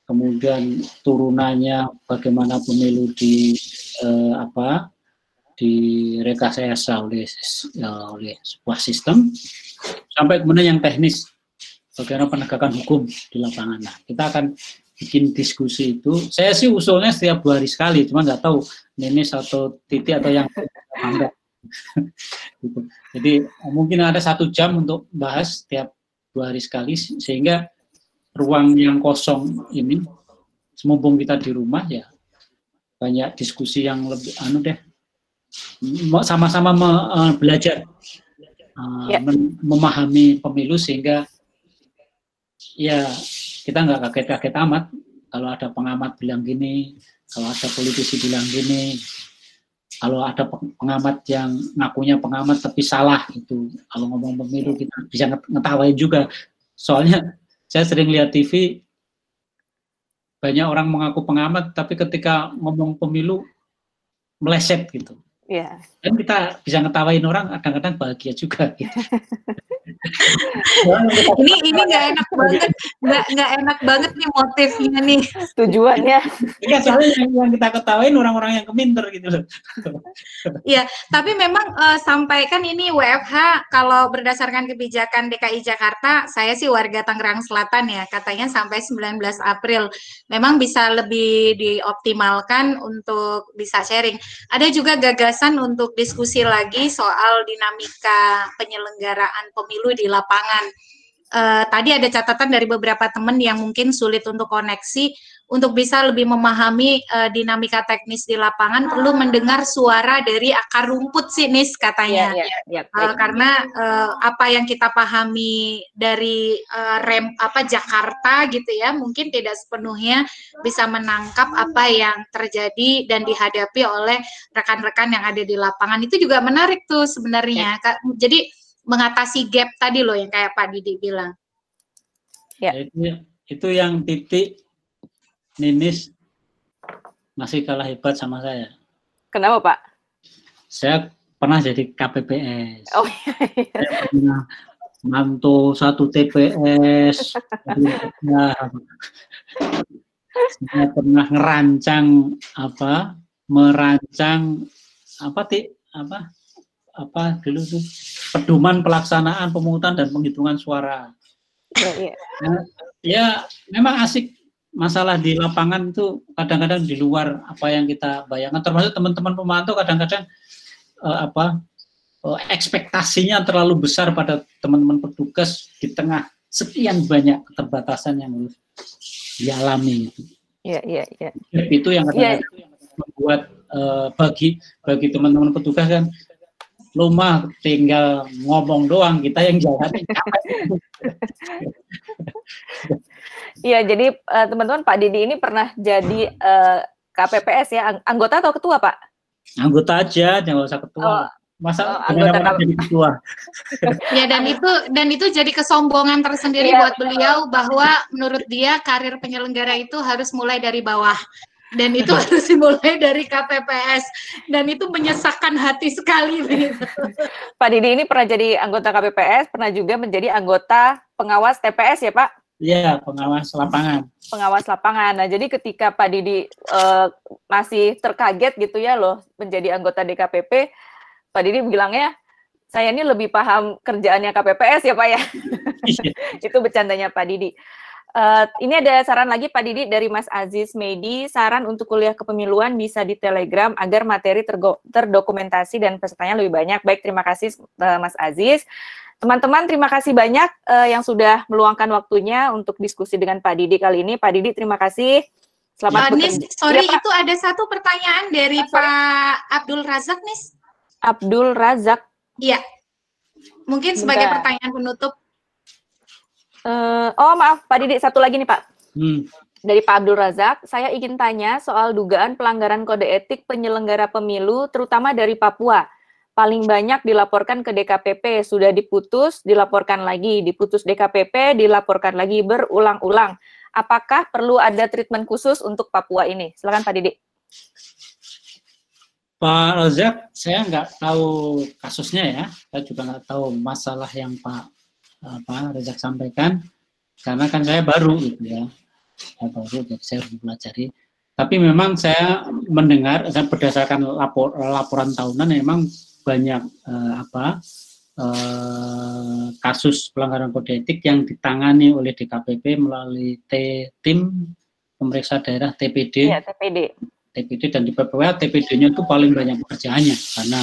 kemudian turunannya bagaimana pemilu di eh, apa direkayasa oleh oleh sebuah sistem sampai kemudian yang teknis bagaimana penegakan hukum di lapangan. Nah, kita akan bikin diskusi itu. Saya sih usulnya setiap dua hari sekali, cuma nggak tahu Nenis atau Titi atau yang enggak. *laughs* gitu. Jadi mungkin ada satu jam untuk bahas setiap dua hari sekali sehingga ruang yang kosong ini semumpung kita di rumah ya banyak diskusi yang lebih anu deh sama-sama me, uh, belajar uh, ya. memahami pemilu sehingga ya kita nggak kaget-kaget amat kalau ada pengamat bilang gini kalau ada politisi bilang gini kalau ada pengamat yang ngakunya pengamat tapi salah itu. Kalau ngomong pemilu kita bisa ngetawain juga. Soalnya saya sering lihat TV banyak orang mengaku pengamat tapi ketika ngomong pemilu meleset gitu Iya. Dan kita bisa ngetawain orang kadang-kadang bahagia juga. Gitu. ini ini nggak enak banget, nggak nggak enak banget nih motifnya nih. Tujuannya. Iya soalnya yang, yang kita ketawain orang-orang yang keminter gitu loh. Iya, tapi memang uh, sampaikan ini WFH kalau berdasarkan kebijakan DKI Jakarta, saya sih warga Tangerang Selatan ya, katanya sampai 19 April. Memang bisa lebih dioptimalkan untuk bisa sharing. Ada juga gagas gagasan untuk diskusi lagi soal dinamika penyelenggaraan pemilu di lapangan. Uh, tadi ada catatan dari beberapa teman yang mungkin sulit untuk koneksi untuk bisa lebih memahami uh, dinamika teknis di lapangan perlu mendengar suara dari akar rumput sih Nis katanya. Ya, ya, ya, uh, karena uh, apa yang kita pahami dari uh, rem apa Jakarta gitu ya mungkin tidak sepenuhnya bisa menangkap apa yang terjadi dan dihadapi oleh rekan-rekan yang ada di lapangan. Itu juga menarik tuh sebenarnya. Ya. jadi mengatasi gap tadi loh yang kayak Pak Didi bilang ya itu, itu yang titik Ninis masih kalah hebat sama saya. Kenapa Pak? Saya pernah jadi KPPS. Oh iya. iya. Saya pernah mantu satu TPS. saya pernah ngerancang apa? Merancang apa ti apa apa dulu tuh pedoman pelaksanaan pemungutan dan penghitungan suara. Ya, iya. Nah, ya memang asik masalah di lapangan itu kadang-kadang di luar apa yang kita bayangkan termasuk teman-teman pemantau kadang-kadang uh, apa uh, ekspektasinya terlalu besar pada teman-teman petugas di tengah sekian banyak keterbatasan yang harus dialami itu. Iya, iya, iya. Itu yang iya. kadang-kadang ya. membuat uh, bagi bagi teman-teman petugas kan lu mah tinggal ngomong doang kita yang jalan Iya, jadi uh, teman-teman Pak Didi ini pernah jadi uh, eh, KPPS ya, anggota atau ketua Pak? Anggota aja, jangan usah ketua. Oh. Masa oh, anggota jadi ketua? ya dan itu dan itu jadi kesombongan tersendiri ya, buat beliau bahwa menurut dia karir penyelenggara itu harus mulai dari bawah dan itu harus dimulai dari KPPS dan itu menyesakkan hati sekali Pak Didi ini pernah jadi anggota KPPS, pernah juga menjadi anggota pengawas TPS ya Pak? Iya, pengawas lapangan. Pengawas lapangan. Nah, jadi ketika Pak Didi uh, masih terkaget gitu ya loh menjadi anggota DKPP, Pak Didi bilangnya saya ini lebih paham kerjaannya KPPS ya Pak ya. Iya. *laughs* Itu bercandanya Pak Didi. Uh, ini ada saran lagi Pak Didi dari Mas Aziz Medi, saran untuk kuliah kepemiluan bisa di Telegram agar materi terdokumentasi dan pesertanya lebih banyak. Baik, terima kasih uh, Mas Aziz. Teman-teman, terima kasih banyak uh, yang sudah meluangkan waktunya untuk diskusi dengan Pak Didi kali ini. Pak Didi, terima kasih. Selamat Nis, sorry ya, itu ada satu pertanyaan dari oh, Pak Abdul Razak, Nis. Abdul Razak. Iya. Mungkin sebagai Bentar. pertanyaan penutup. Uh, oh maaf, Pak Didi, satu lagi nih Pak. Hmm. Dari Pak Abdul Razak, saya ingin tanya soal dugaan pelanggaran kode etik penyelenggara pemilu, terutama dari Papua paling banyak dilaporkan ke DKPP, sudah diputus, dilaporkan lagi, diputus DKPP, dilaporkan lagi berulang-ulang. Apakah perlu ada treatment khusus untuk Papua ini? Silakan Pak Didi. Pak Rozak, saya nggak tahu kasusnya ya, saya juga nggak tahu masalah yang Pak Pak Rozak sampaikan, karena kan saya baru gitu ya, saya baru jadi saya harus pelajari. Tapi memang saya mendengar dan berdasarkan lapor, laporan tahunan memang banyak uh, apa uh, kasus pelanggaran kode etik yang ditangani oleh DKPP melalui T, tim pemeriksa daerah TPD. Ya, TPD. TPD dan di PPWA TPD-nya itu paling banyak pekerjaannya karena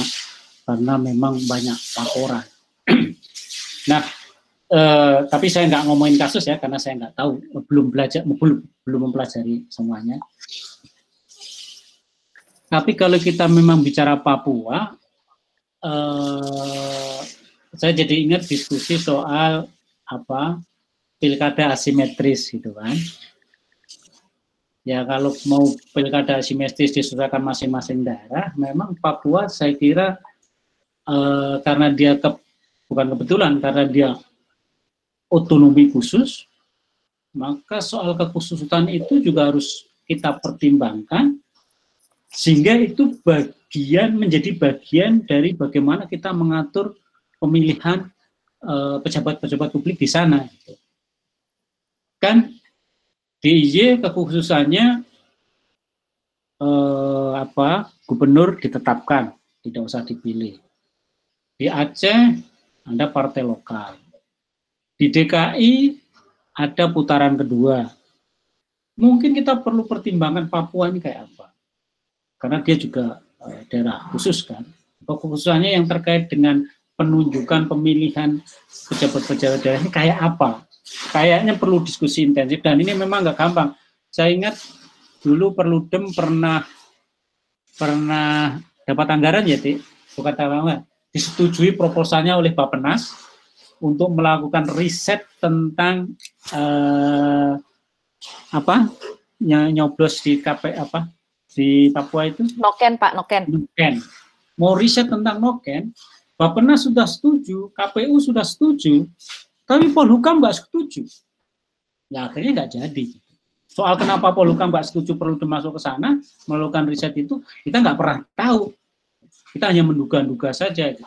karena memang banyak laporan. *clears throat* nah, eh, tapi saya nggak ngomongin kasus ya karena saya nggak tahu, belum belajar, belum belum mempelajari semuanya. Tapi kalau kita memang bicara Papua, eh, saya jadi ingat diskusi soal apa pilkada asimetris gitu kan. Ya kalau mau pilkada asimetris disesuaikan masing-masing daerah, memang Papua saya kira eh, karena dia ke, bukan kebetulan karena dia otonomi khusus, maka soal kekhususan itu juga harus kita pertimbangkan sehingga itu bagian menjadi bagian dari bagaimana kita mengatur pemilihan eh, pejabat-pejabat publik di sana. Gitu. Kan DIY kekhususannya eh, apa gubernur ditetapkan, tidak usah dipilih. Di Aceh ada partai lokal. Di DKI ada putaran kedua. Mungkin kita perlu pertimbangkan Papua ini kayak apa. Karena dia juga eh, daerah khusus kan. Kekhususannya yang terkait dengan penunjukan pemilihan pejabat-pejabat daerah ini kayak apa kayaknya perlu diskusi intensif dan ini memang nggak gampang. Saya ingat dulu Perludem pernah pernah dapat anggaran ya, Dik, bukan tahu disetujui proposalnya oleh Bapenas untuk melakukan riset tentang eh, apa nyoblos di KP apa di Papua itu Noken Pak Noken Noken mau riset tentang Noken Bapenas sudah setuju KPU sudah setuju tapi Polhukam nggak setuju. Ya akhirnya nggak jadi. Soal kenapa Polhukam nggak setuju perlu masuk ke sana, melakukan riset itu, kita nggak pernah tahu. Kita hanya menduga-duga saja. Gitu.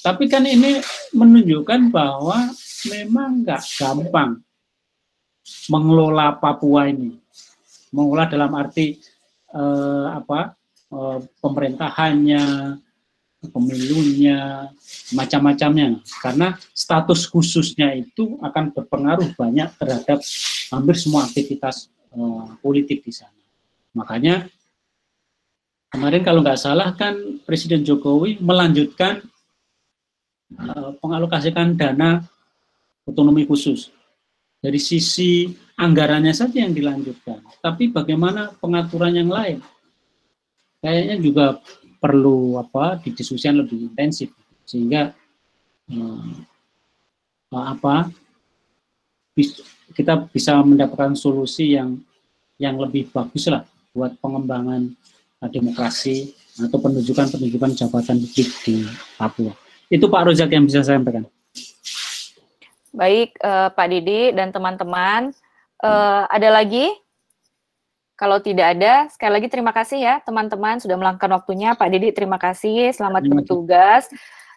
Tapi kan ini menunjukkan bahwa memang nggak gampang mengelola Papua ini. Mengelola dalam arti eh, apa eh, pemerintahannya, pemilunya, macam-macamnya. Karena status khususnya itu akan berpengaruh banyak terhadap hampir semua aktivitas uh, politik di sana. Makanya kemarin kalau nggak salah kan Presiden Jokowi melanjutkan uh, pengalokasikan dana otonomi khusus. Dari sisi anggarannya saja yang dilanjutkan. Tapi bagaimana pengaturan yang lain? Kayaknya juga perlu apa didiskusikan lebih intensif sehingga eh, apa kita bisa mendapatkan solusi yang yang lebih bagus lah buat pengembangan demokrasi atau penunjukan-penunjukan jabatan publik di Papua. Itu Pak Rozak yang bisa saya sampaikan. Baik, uh, Pak Didi dan teman-teman, uh, ada lagi kalau tidak ada, sekali lagi terima kasih ya teman-teman sudah meluangkan waktunya. Pak Didi terima kasih, selamat bertugas.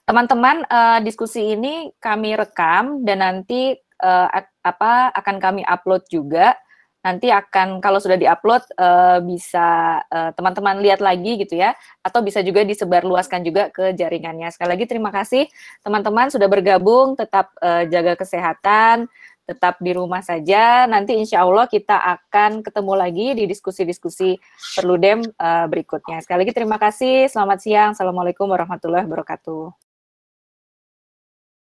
Teman-teman, uh, diskusi ini kami rekam dan nanti uh, apa akan kami upload juga. Nanti akan kalau sudah diupload uh, bisa teman-teman uh, lihat lagi gitu ya, atau bisa juga disebarluaskan juga ke jaringannya. Sekali lagi terima kasih teman-teman sudah bergabung, tetap uh, jaga kesehatan tetap di rumah saja. Nanti insya Allah kita akan ketemu lagi di diskusi-diskusi Perludem uh, berikutnya. Sekali lagi terima kasih. Selamat siang. Assalamualaikum warahmatullahi wabarakatuh.